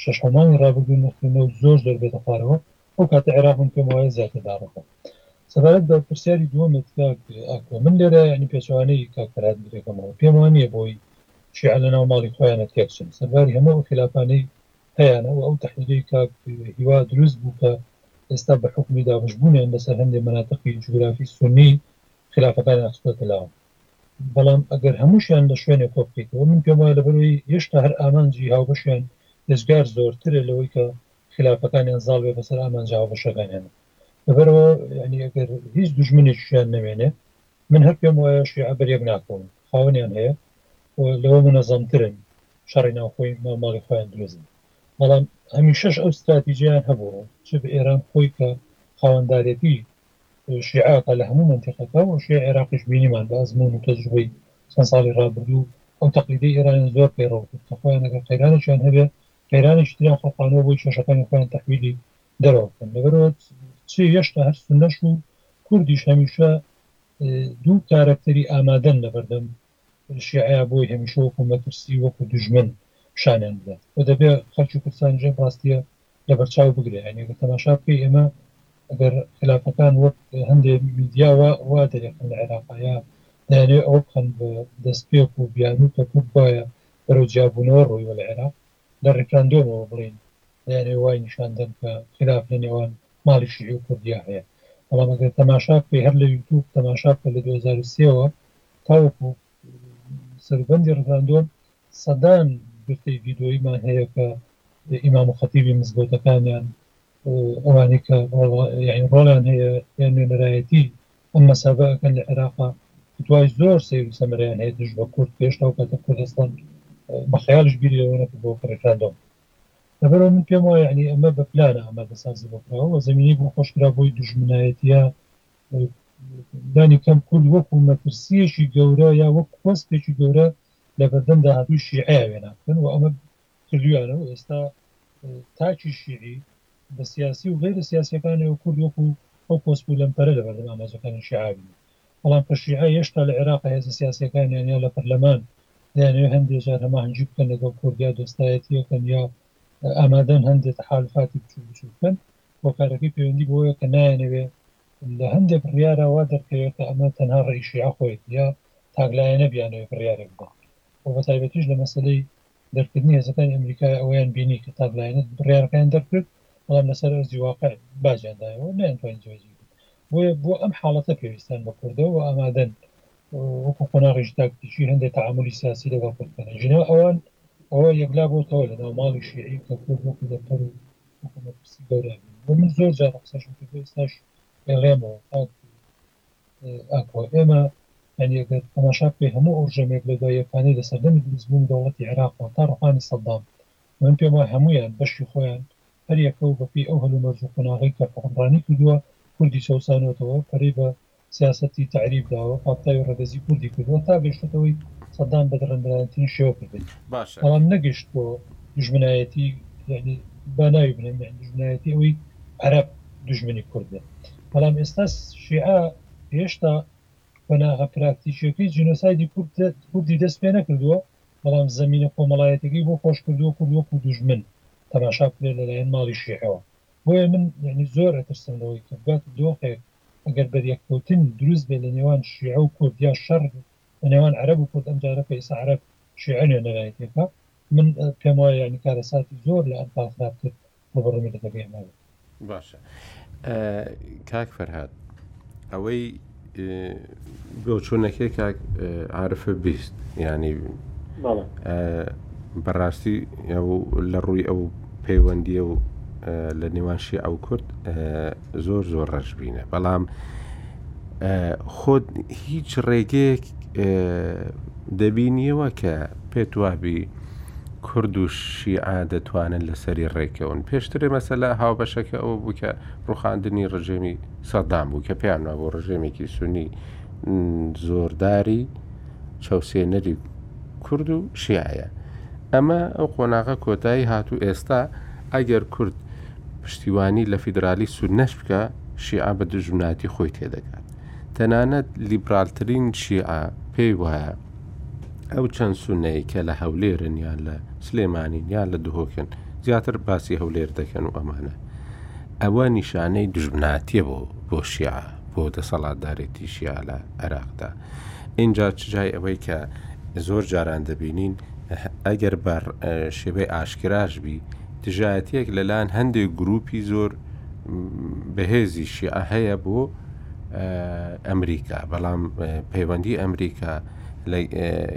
شەش حەمانی رابردوو نرخی نەوت زۆر زۆر بێتە خوارەوە ئەو کاتە عێراق من پێم وایە زیاتر داڕوخێ. سەبارەت بە پرسیاری دووەمت کاک ئاکۆ من لێرە یەعنی پێچەوانەی کاک فەرهاد بیرەکەمەوە پێم وا نییە بۆی شیعە لەناو ماڵی خۆیانە تێک چن سەرباری هەموو ئەو خیلافانەی هەیانە و ئەو تەحلیلەی کاک هیوا دروست بوو کە ئێستا بە حوکمی دابەشبوونیان لەسەر هەندێ مەناتقی جوگرافی سوننی خیلافەکانیان خستۆتە لاوە بەڵام ئەگەر هەمووشیان لە شوێنێ کۆ بکەیتەوە من پێم وایە لەبەرەوەی هێشتا هەر ئامانجی هاوبەشیان ئێجگار زۆرترە لەوەی کە خیلافەکانیان زاڵ بێ بەسەر ئامانجە هاوبەشەکانیانە لەبەرەوە یانی ئەگەر هیچ دوژمنێکیشیان نەمێنێ من هەر پێم وایە شیعە بەر یەک ناکەون خاوەنیان هەیە و لەوە مونەزەمترن شەڕی ناوخۆی ناو ماڵی خۆیان دروست بەڵام هەمیشەش ئەو ستراتیجەیان هەبووە چ بە ئێران خۆی کە خاوەندارێتی شیعە ئەکا لە هەموو مەنتیقەکە و شیعە عێراقیش بینیمان بە ئەزموون و تەجروبەی چەند ساڵی ڕابردوو ئەو تەقلیدەی ئێرانیان زۆر پەیڕەو کرد کە خۆیان ئەگەر قەیرانێکیان هەبێ قەیرانێکی تریان خەڵقانەوە بۆی کێشەکانی خۆیان تەحویلی دەرەوە بکەن لەبەرەوە چ هێشتا هەر سوننەش و کوردیش هەمیشە دوو کارەکتەری ئامادەن لەبەردەم شیعەیا بۆی هەمیشە وەکو مەترسی وەکو دوژمن پیشانیان بدات و دەبێ خەڵکی کوردستانیش ئەم ڕاستیە لەبەرچاو بگرێ یانی ئەگەر تەماشا بکەی ئێمە ئەگەر خلافەکان وەک هەندێ میدیا وا وا دەرێخن لە عێراقا یا دەیانەوێ ئەوە بخەن بە دەستپێک و بیانوو کە کورد بایە بەرەو جیابوونەوە ڕۆیوە لە عێراق لە ڕیفراندۆمەوە بڵێین دەیانەوێت وای نیشان دەن کە خیلاف لە نێوان ماڵی شیعی و کوردیا هەیە بەڵام ئەگەر تەماشا بکەی هەر لە یوتوب تەماشا بکە لە دوو هەزار و سێ وە تاوەکو سەروبەندی ڕیفراندۆم سەدان گرتەی ڤیدۆییمان هەیە کە ئیمام و خەتیبی مزگەوتەکانیان ئەوانەی کە ڕۆڵ یانی ڕۆڵیان هەیە یان نوێنەرایەتی ئەم مەسابەئەکەن لە عێراقا فتوای زۆر سەیر و سەمەرەیان هەیە دژ بە کورد پێش ئەو کاتە کورد ئەسڵەن بە خەیاڵیش بیری لەوە نەکردووە کە ڕیفراندۆم لەبەرەوە من پێم وایە یعنی ئەمە بە پلانە ئامادەسازی بۆ کراوە و زەمینەی بۆ خۆش کرا بۆی دوژمنایەتییە لانی کەم کورد وەکو مەترسییەکی گەورە یا وەک کۆسپێکی گەورە لە بەردەم داهاتووی شیعەیە وێنا بکەن و ئەمە کردویانە و ئێستا تاکی شیعی بە سیاسی و غیرە سیاسیەکانەوە کورد وەکو ئەو پۆست و لەمپەرە لە بەردەم ئامانجەکانی شیعە بینێت بەڵام کە شیعە هێشتا لە عێراقە هێزە سیاسیەکانیان یا لە پەرلەمان دەیانەوێت هەندێک جار هەماهەنگی بکەن لەگەڵ کورد یا دۆستایەتیەکەن یا ئامادەن هەندێک تەحالفاتی بچوک بچوک بکەن هۆکارەکەی پەیوەندی بۆیە کە نایەنەوێ لە هەندێک بڕیارە وا دەرکەوێت کە ئەمە تەنها ڕێی شیعە خۆیەتی یا تاگلایەنە بیانەوێت بڕیارێک بکەن و بە تایبەتیش لە مەسلەی دەرکردنی هێزەکانی ئەمریکایە ئەوەیان بینی کە تاک لایەنە بڕیارەکەیان دەرکرد بەڵام لەسەر ئەرزی واقع باجیان دایەوە نەیانتوانی جێبەجێی بکەن بۆیە بۆ ئەم حاڵەتە پێویستیان بە کوردە و ئامادەن وەکو قۆناغیش تاکتیکی هەندێک تعاملی سیاسی لەگەڵ کورد بکەن ژنەوە ئەوان ئەوە یەکلا بۆتەوە لە ناو ماڵی شیعی کە کورد وەکو دەپەر و وەکو مەترسی گەورە بینی و من زۆر جار قسەشم کردو ئێستاش ئێڵێمەوە تاک ئاکۆ، ئێمە یانی ئەگەر تەماشا بکەی هەموو ئەو ژەمێک لە دوای یەکانەی لە سەردەمی دروست بوونی دەوڵەتی عێراقەوە تا ڕوخانی سەدام، من پێم وایە هەموویان بەشی خۆیان هەر یەکە و بە پێی ئەو هەلومەرج و قۆناغەی کە حوکمڕانی کردووە کوردی چەوسانۆتەوە پەرەی بە سیاسەتی تەعریب داوە پاکتاوی ڕەگەزی کوردی کردووە تا گەیشتۆتەوەی سەدام بە دڕندانەترین شێوە کردەی باشە. بەڵام نەگەیشت بۆ دوژمنایەتی یانی با ناوی بنێم یانی دوژمنایەتی ئەوەی عەرەب دوژمنی کورد بێت بەڵام ئێستا شیعە هێشتا قۆناغە پراکتیکیەکەی جینۆسایدی کوردی دەست پێ نەکردووە، بەڵام زەمینە کۆمەڵایەتیەکەی بۆ خۆش کردووە کورد وەکو دوژمن تەماشا بکرێت لەلایەن ماڵی شیعەوە. بۆیە من یەعنی زۆر ئەترسم لەوەی کە بگاتە دۆخێک ئەگەر بەریەککەوتن دروست بێت لە نێوان شیعە و کورد یا شەڕ لە نێوان عەرەب و کورد ئەمجارە کە ئیسا عەرەب شیعە نوێنەرایەتیەکە من پێم وایە یەعنی کارەساتی زۆر لە ئەنفال خراپتر بە بڕی مردەکەی ئەمە بێت باشە کاک فەرهاد ئەوەی بۆچوونەکەی کاک عرفە بیست ینی بەڕاستی لە ڕووی ئەو پەیوەندیە و لە نێوان شی ئەو کورد زۆر زۆر ڕەشببینە بەڵام خۆت هیچ ڕێگەیەک دەبینیەوە کە پێت وابی کورد و شیعە دەتوانن لەسەری ڕێکەون. پێشترێ مەسەلە هاوبەشەکە ئەوە بوو کە ڕووخاندنی ڕژێمی سەدام بوو کە پێیان وابوو ڕژێمێکی سونی زۆرداری چەوسێنەری کورد و شیعەیە. ئەمە ئەو قۆناغە کۆتایی هات و ئێستا ئەگەر کورد پشتیوانی لە فیدرالی سونەش بکە شیعە بە دوژمنایەتی خۆی تێدەگات. تەنانەت لیبرالترین شیعە پێی وایە ئەو چەند سونەی کە لە هەولێرن یان لە سلێمانین یان لە دهۆکن زیاتر باسی هەولێر دەکەن و ئەمانە ئەوە نیشانەی دژمناتیە بۆ بۆ شیع بۆ دەسەڵاتدارێتی شیع لە عێراقدا اینجا چجای ئەوەی کە زۆر جاران دەبینین ئەگەر بە شێوەی ئاشکراش بی دژایەتیەک لەلاەن هەندێک گروپی زۆر بەهێزی شیع هەیە بۆ ئەمریکا بەڵام پەیوەندی ئەمریکا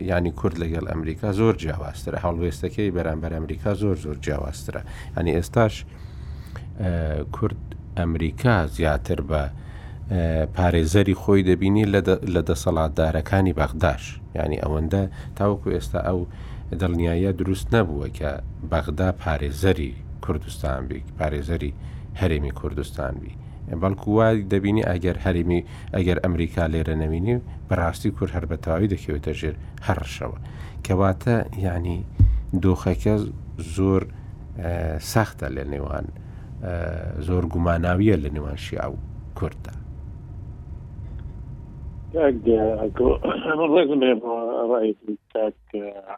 ینی کورد لەگەڵ ئەمریکا زۆر جیاوازترە هەڵوێستەکەی بەرامبەر ئەمریکا زۆر زۆر جیاوازترە ئەنی ئێستاش کورد ئەمریکا زیاتر بە پارێزەری خۆی دەبینی لە دەسەڵاتدارەکانی بەغداش ینی ئەوەندە تاوەکو ئێستا ئەو دڵنیاییە دروست نەبووە کە بەغدا پارێزەری کوردستان بی پارێزەری هەرێمی کوردستان بی بەڵکو وا دەبینی ئەگەر هەرێمی ئەگەر ئەمریکا لێرە نەبینی بەڕاستی کورد هەر بەتەواوی دەکەوێتە ژێر هەڕەشەوە کەواتە یعنی دۆخەکە زۆر سەختە لە نێوان زۆر گوماناویە لە نێوان شیعە و کورددا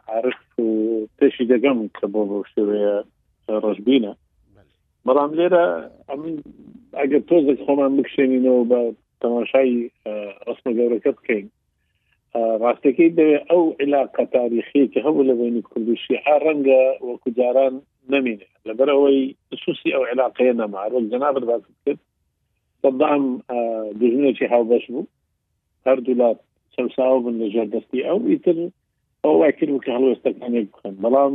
عرف و پێشی دەگەم کە بۆ بۆ شێوەیە ڕژبینە بەڵام لێرە ئەمن ئەگەر تۆزێک خۆمان بکشێنینەوە بە تەماشای ڕسمە گەورەکە بکەین ڕاستەکەی دەوێ ئەو علاقە تاریخی کە هەبوو لە بینی کوردشی ئا ڕەنگە وەکو جاران نمینێ لەبەرەوەی سوسی ئەو علاقەیە نەما وەک جەنابەت باس کرد سەدام دژمنێکی هاوبەش بوو هەردوو لا چەساو بن لە ژێر دەستی ئەو ئیتر ئەو وای کرد کە هەڵوێستەکانێک بخن بەڵام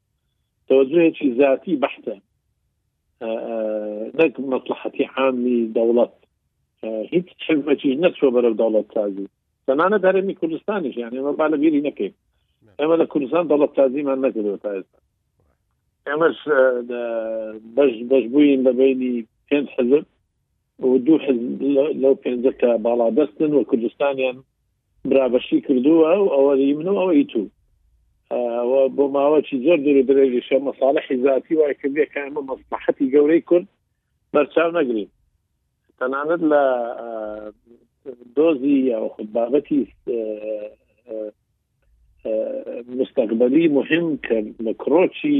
تەوەجهێکی زیاتی بەحتە نەک مەسلحەتی عامی دەوڵەت هیچ حزبەکی نەچوە بەرەو دەوڵەت سازی سەنانە دەرێمی کوردستانیش یان ئێمە با لە بیری نەکەین ئێمە لە کوردستان دەوڵەت سازیمان نەکردەوە تا ئێستا ئێمەش بەش بەش بووین لە بینی پێنج حزب و دوو حزب لەو پێنجە کە باڵا دەستن و کوردستانیان برابەشی کردووە و ئەوەی من و ئەوەی تو بۆ ماوەی زۆر دوور درێژیشە مەساالحی زیاتی وای کردێ کە ئەمە مەسلحەتی گەورەی کورد بەرچاو نەگرین تەنانەت لە دۆزی یا خود بابەتی مستقبلی مهم کە لە کڕۆچی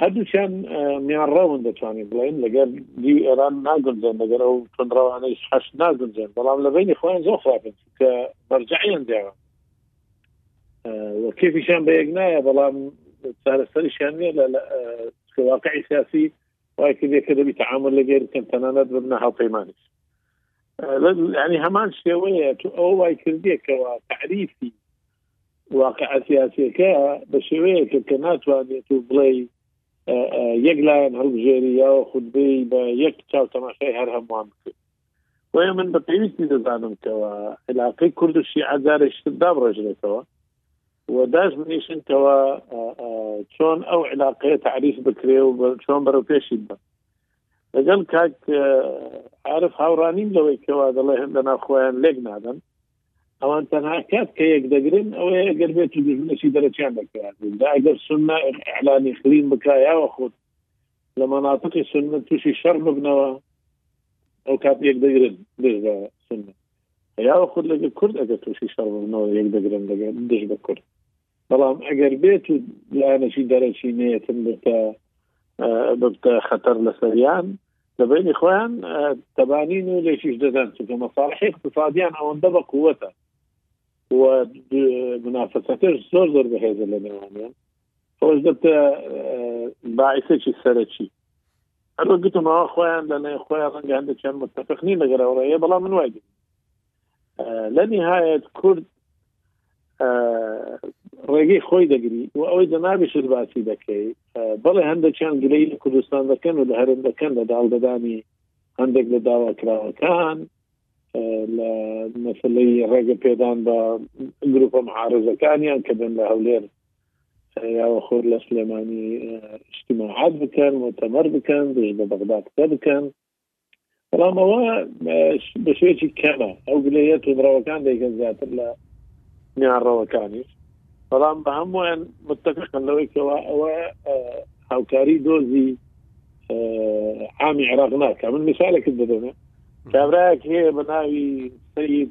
هەردووکیان میانڕەون دەتوانین بڵێن لەگەر دی ئێران ناگونجێن لەگەر ئەو تونڕەوانەی حەش ناگونجێن بەڵام لە بینی خۆیان زۆر خراپن کە مەرجعیان دیاوە کێفیشان بە یەک نایە بەڵام چارەسەریشیان نیە لە واقعی سیاسی وای کردێک کە دەبی تعامل لەگەر کەم تەنانەت ببنە هاوپەیمانش ینی هەمان شێوەیە تو ئەو وای کردێکەوە تعریفی واقعە سیاسیەکە بە شێوەیەکە کە ناتوانێت و بڵێ یەک لایەن هەڵبژێری یاوە خودبی بە یەک چاو تەماشای هەر هەمووان بکرد وەیە من بە پێویستی دەزانم کەەوە علاقەی کورد و شیعە جارێکتر دابڕێژێتەوە وداش منیشن کەەوە چۆن ئەو علاقەیە تعریف بکرێ و چۆن بەرەو پێشی بە لەگەڵ کاک عرف هاوڕانیم لەوەی کەوا دەڵێ هەندە ناخۆیان لێک نادەن ئەوان تەنها کات کە یەک دەگرن ئەوەیە گەر بێت و دژمنەشی دەرەکیان دەکەیان دا ئەگەر سنە ئەعلانی خلیم بکایەوە خۆت لە مەناتقی سنە تووشی شەڕ ببنەوە ئەو کات یەک دەگرن دژ بە سنە یاوە خود لەگە کورد ئەگە تووشی شەڕ ببنەوە یەک دەگرن دەگە دژ بە کورد بەڵام ئەگەر بێت و لایەنەکی دەرەکی نێتن بتە ببتە خەتەر لەسەریان لەبینی خۆیان تەبانین و لێکیش دەدەن چونکە مەساڵحی اقتصادیان ئەوەندە بە قووەتە و منافەتەکەش زۆر زۆر بەهێزە لە نێوانیان خۆش دەبتە باعثێکی سەرەکی هەروە گوتمەوە خۆیان لە نێ خۆیان ڕەنگە هەندێکیان متتەفقنی لەگەرەوەڕەیە بەڵام من وای لە نهایەت کورد ڕێگەی خۆی دەگری و ئەوەی جەنابیشت باسی دەکەی بەڵێ هەندێکیان گلەی لە کوردستان دەکەن و لە هەرم دەکەن لە داڵدەدانی هەندێک لە داواکراوەکان لە مەسلەی ڕێگە پێدان بە گروپە معارزەکانیان کە بن لە هەولێر یاوە خۆر لە سلێمانی شتیماعات بکەن و تەمەر بکەن دژ بە بەغدا قسە بکەن بەڵام ئەوە بەشێکی کەمە ئەو گلەیە توبڕەوەکان دەیکەن زیاتر لە میانڕەوەکانی بەڵام بە هەمویان متتەفقن لەوەیکەوە ئەوە هاوکاری دۆزی عامی عێراق ناکە من مثالێکت دەدەمێ کابراەک هەیە بە ناوی سید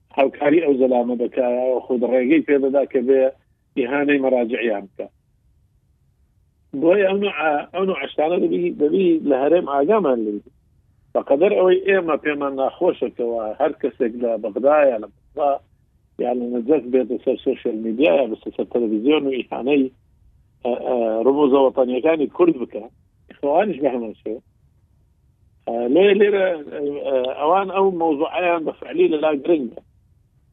هاوکاری ئەو زەلامە دەکایاوە خود ڕێگەی پێ دەدا کە بێ ئیهانەی مەراجعیان بکا. بۆیە ئەو نوع ئەو نوع شتانە دەبی دەبی لە هەرێم ئاگامان لێ بی. بەقەدەر ئەوەی ئێمە پێمان ناخۆشە کەوا هەر کەسێک لە بەغدا یا لە بەسڕا یا لە نەجەف بێتە سەر سۆشیال میدیا یا بستە سەر تەلەڤیزیۆن و ئیهانەی ڕموزە وەتەنیەکانی کورد بکە ئیخوانیش بە هەمان شێوە لێ لێرە ئەوان ئەو مەوزوعیان بە فعلی لە لا گرنگە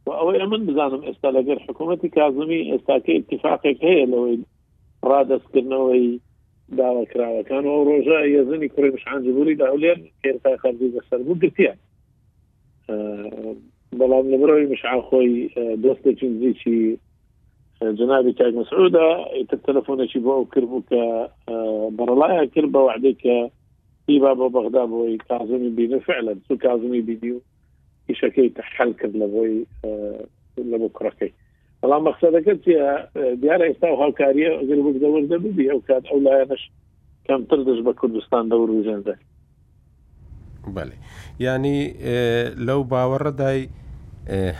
و ئەوەی ئەمن بزانم ئێستا لەگەر حکوومەتی کازمی ئێستاکە اتفاقێک هەیە لەوەی ڕادستکردنەوەی داواکراوەکان و ڕۆژە یەزنی کوڕی مشحانجبووری داولێن کێرتا خەرجی بەسەر بوو گرتیان بەڵام لەبەرەوەی مشعا خۆی دەستێکی نزیکی جنابی تاک مسعودا تر تەلەفۆنێکی بۆ ئەو کرد بوو کە بەڕڵایە کرد بە وعدەی کە هیبا بۆ بەغدا بۆی کازمی بینە فعلا سو کازمی بینی و ئیشەکەی تحل کرد لە بۆی لە بۆ کوڕەکەی بەڵام مەخصدەکە دیارە ئێستا و هاوکاریە ئەگەر وردەوردە ببی ئەو کات ئەو لایەنش کەمتر دژ بە کوردستان دەوروژێنرێت بەلی یانی لەو باوەڕەدای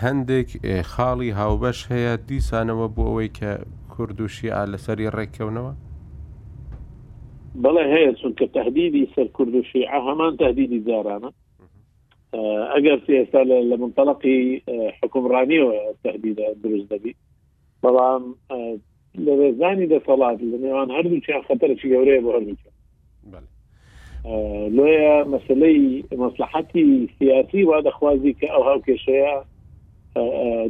هەندێک خاڵی هاوبەش هەیە دیسانەوە بۆ ئەوەی کە کورد و شیعە لەسەری ڕێککەونەوە؟ بەڵێ هەیە چونکە تهدیدی سەر کورد و شیعە هەمان تهدیدی جارانە ئەگەر ئێستا لە منتەڵقی حکومڕانیەوە تهدیدە دروست دەبی بەڵام لەدەستدانی دەسەڵات لە نێوان هەردووچیان خەتەرەی گەورەیە بۆ هەردووچیان لۆیە مەسلەی مەسلحەتی سیاسی وا دەخوازی کە ئەو هاو کێشەیە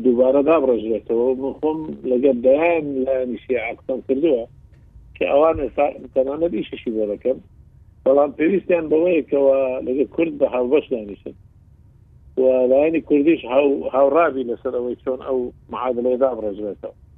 دووبارە دابڕژێتەوە من خۆم لەگەر دەیان لایانی شیعقسم کردووە کە ئەوان ئێستا تەنانەت ئیششی بۆ دەکەم بەڵام پێویستیان بەوەیەکەوە لەگە کورد بە هاوبەش دانیشن و لایەنی کوردیش هاوڕابی لەسەر ئەوەی چۆن ئەو معادلەیە دابڕێژێتەوە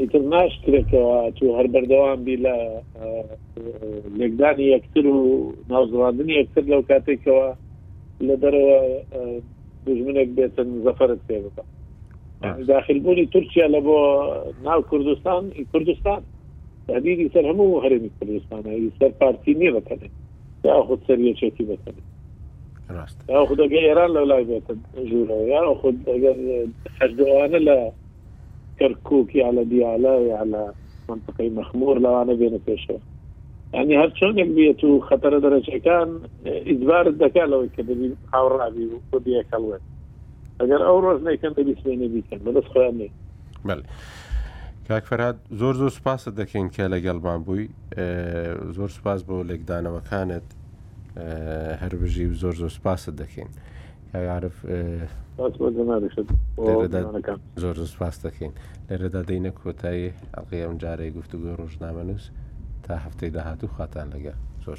ئیتر ماش کرێتەوە تو هەر بەردەوام بی لە لێکدانی یەکتر و ناوزڕاندنی یەکتر لەو کاتێکەوە لە دەرەوە دژمنێک بێتن زەفرت پێ بکە داخلبوونی تورکیا لە بۆ ناو کوردستان کوردستان تهدیدی سەر هەموو هەرێمی کوردستانە سەر پارتی نیە بەتەنێ یاخود سەر یەکێتی بەسەر یاخود ئەگە ئێران لە لای بێتن ژوورەوە یاخود ئەگەر هەردووانە لە کەرکک یا لە دیالە یا لە منطقەی مەخمور لەوانە بێنە پێشەوە ینی هەر چۆنێک بێت و خەتەرە دەرەجەکان ئیدبارت دەکات لەوەی کە دەبی هاوڕابی و بەبیەکەڵێت ئەگەر ئەو ڕۆژ نەکەن دەبی سێنێ بیکەن بەدەست خۆیان نیە بەێ کاک فەراد زۆر زۆر سپاست دەکەین کە لەگەڵمان بووی زۆر سپاس بۆ لێکدانەوەکانت هەربژی و زۆر زۆر سپاست دەکەین کاگەعاعرف زۆر زۆر سپاس دەکەین لێرەدا دەینە کۆتایی ئەڵقی ئەم جارەی گفتوگۆی ڕۆژنامەنووس تا هەفتەی داهاتوو خاتان لەگەر زۆر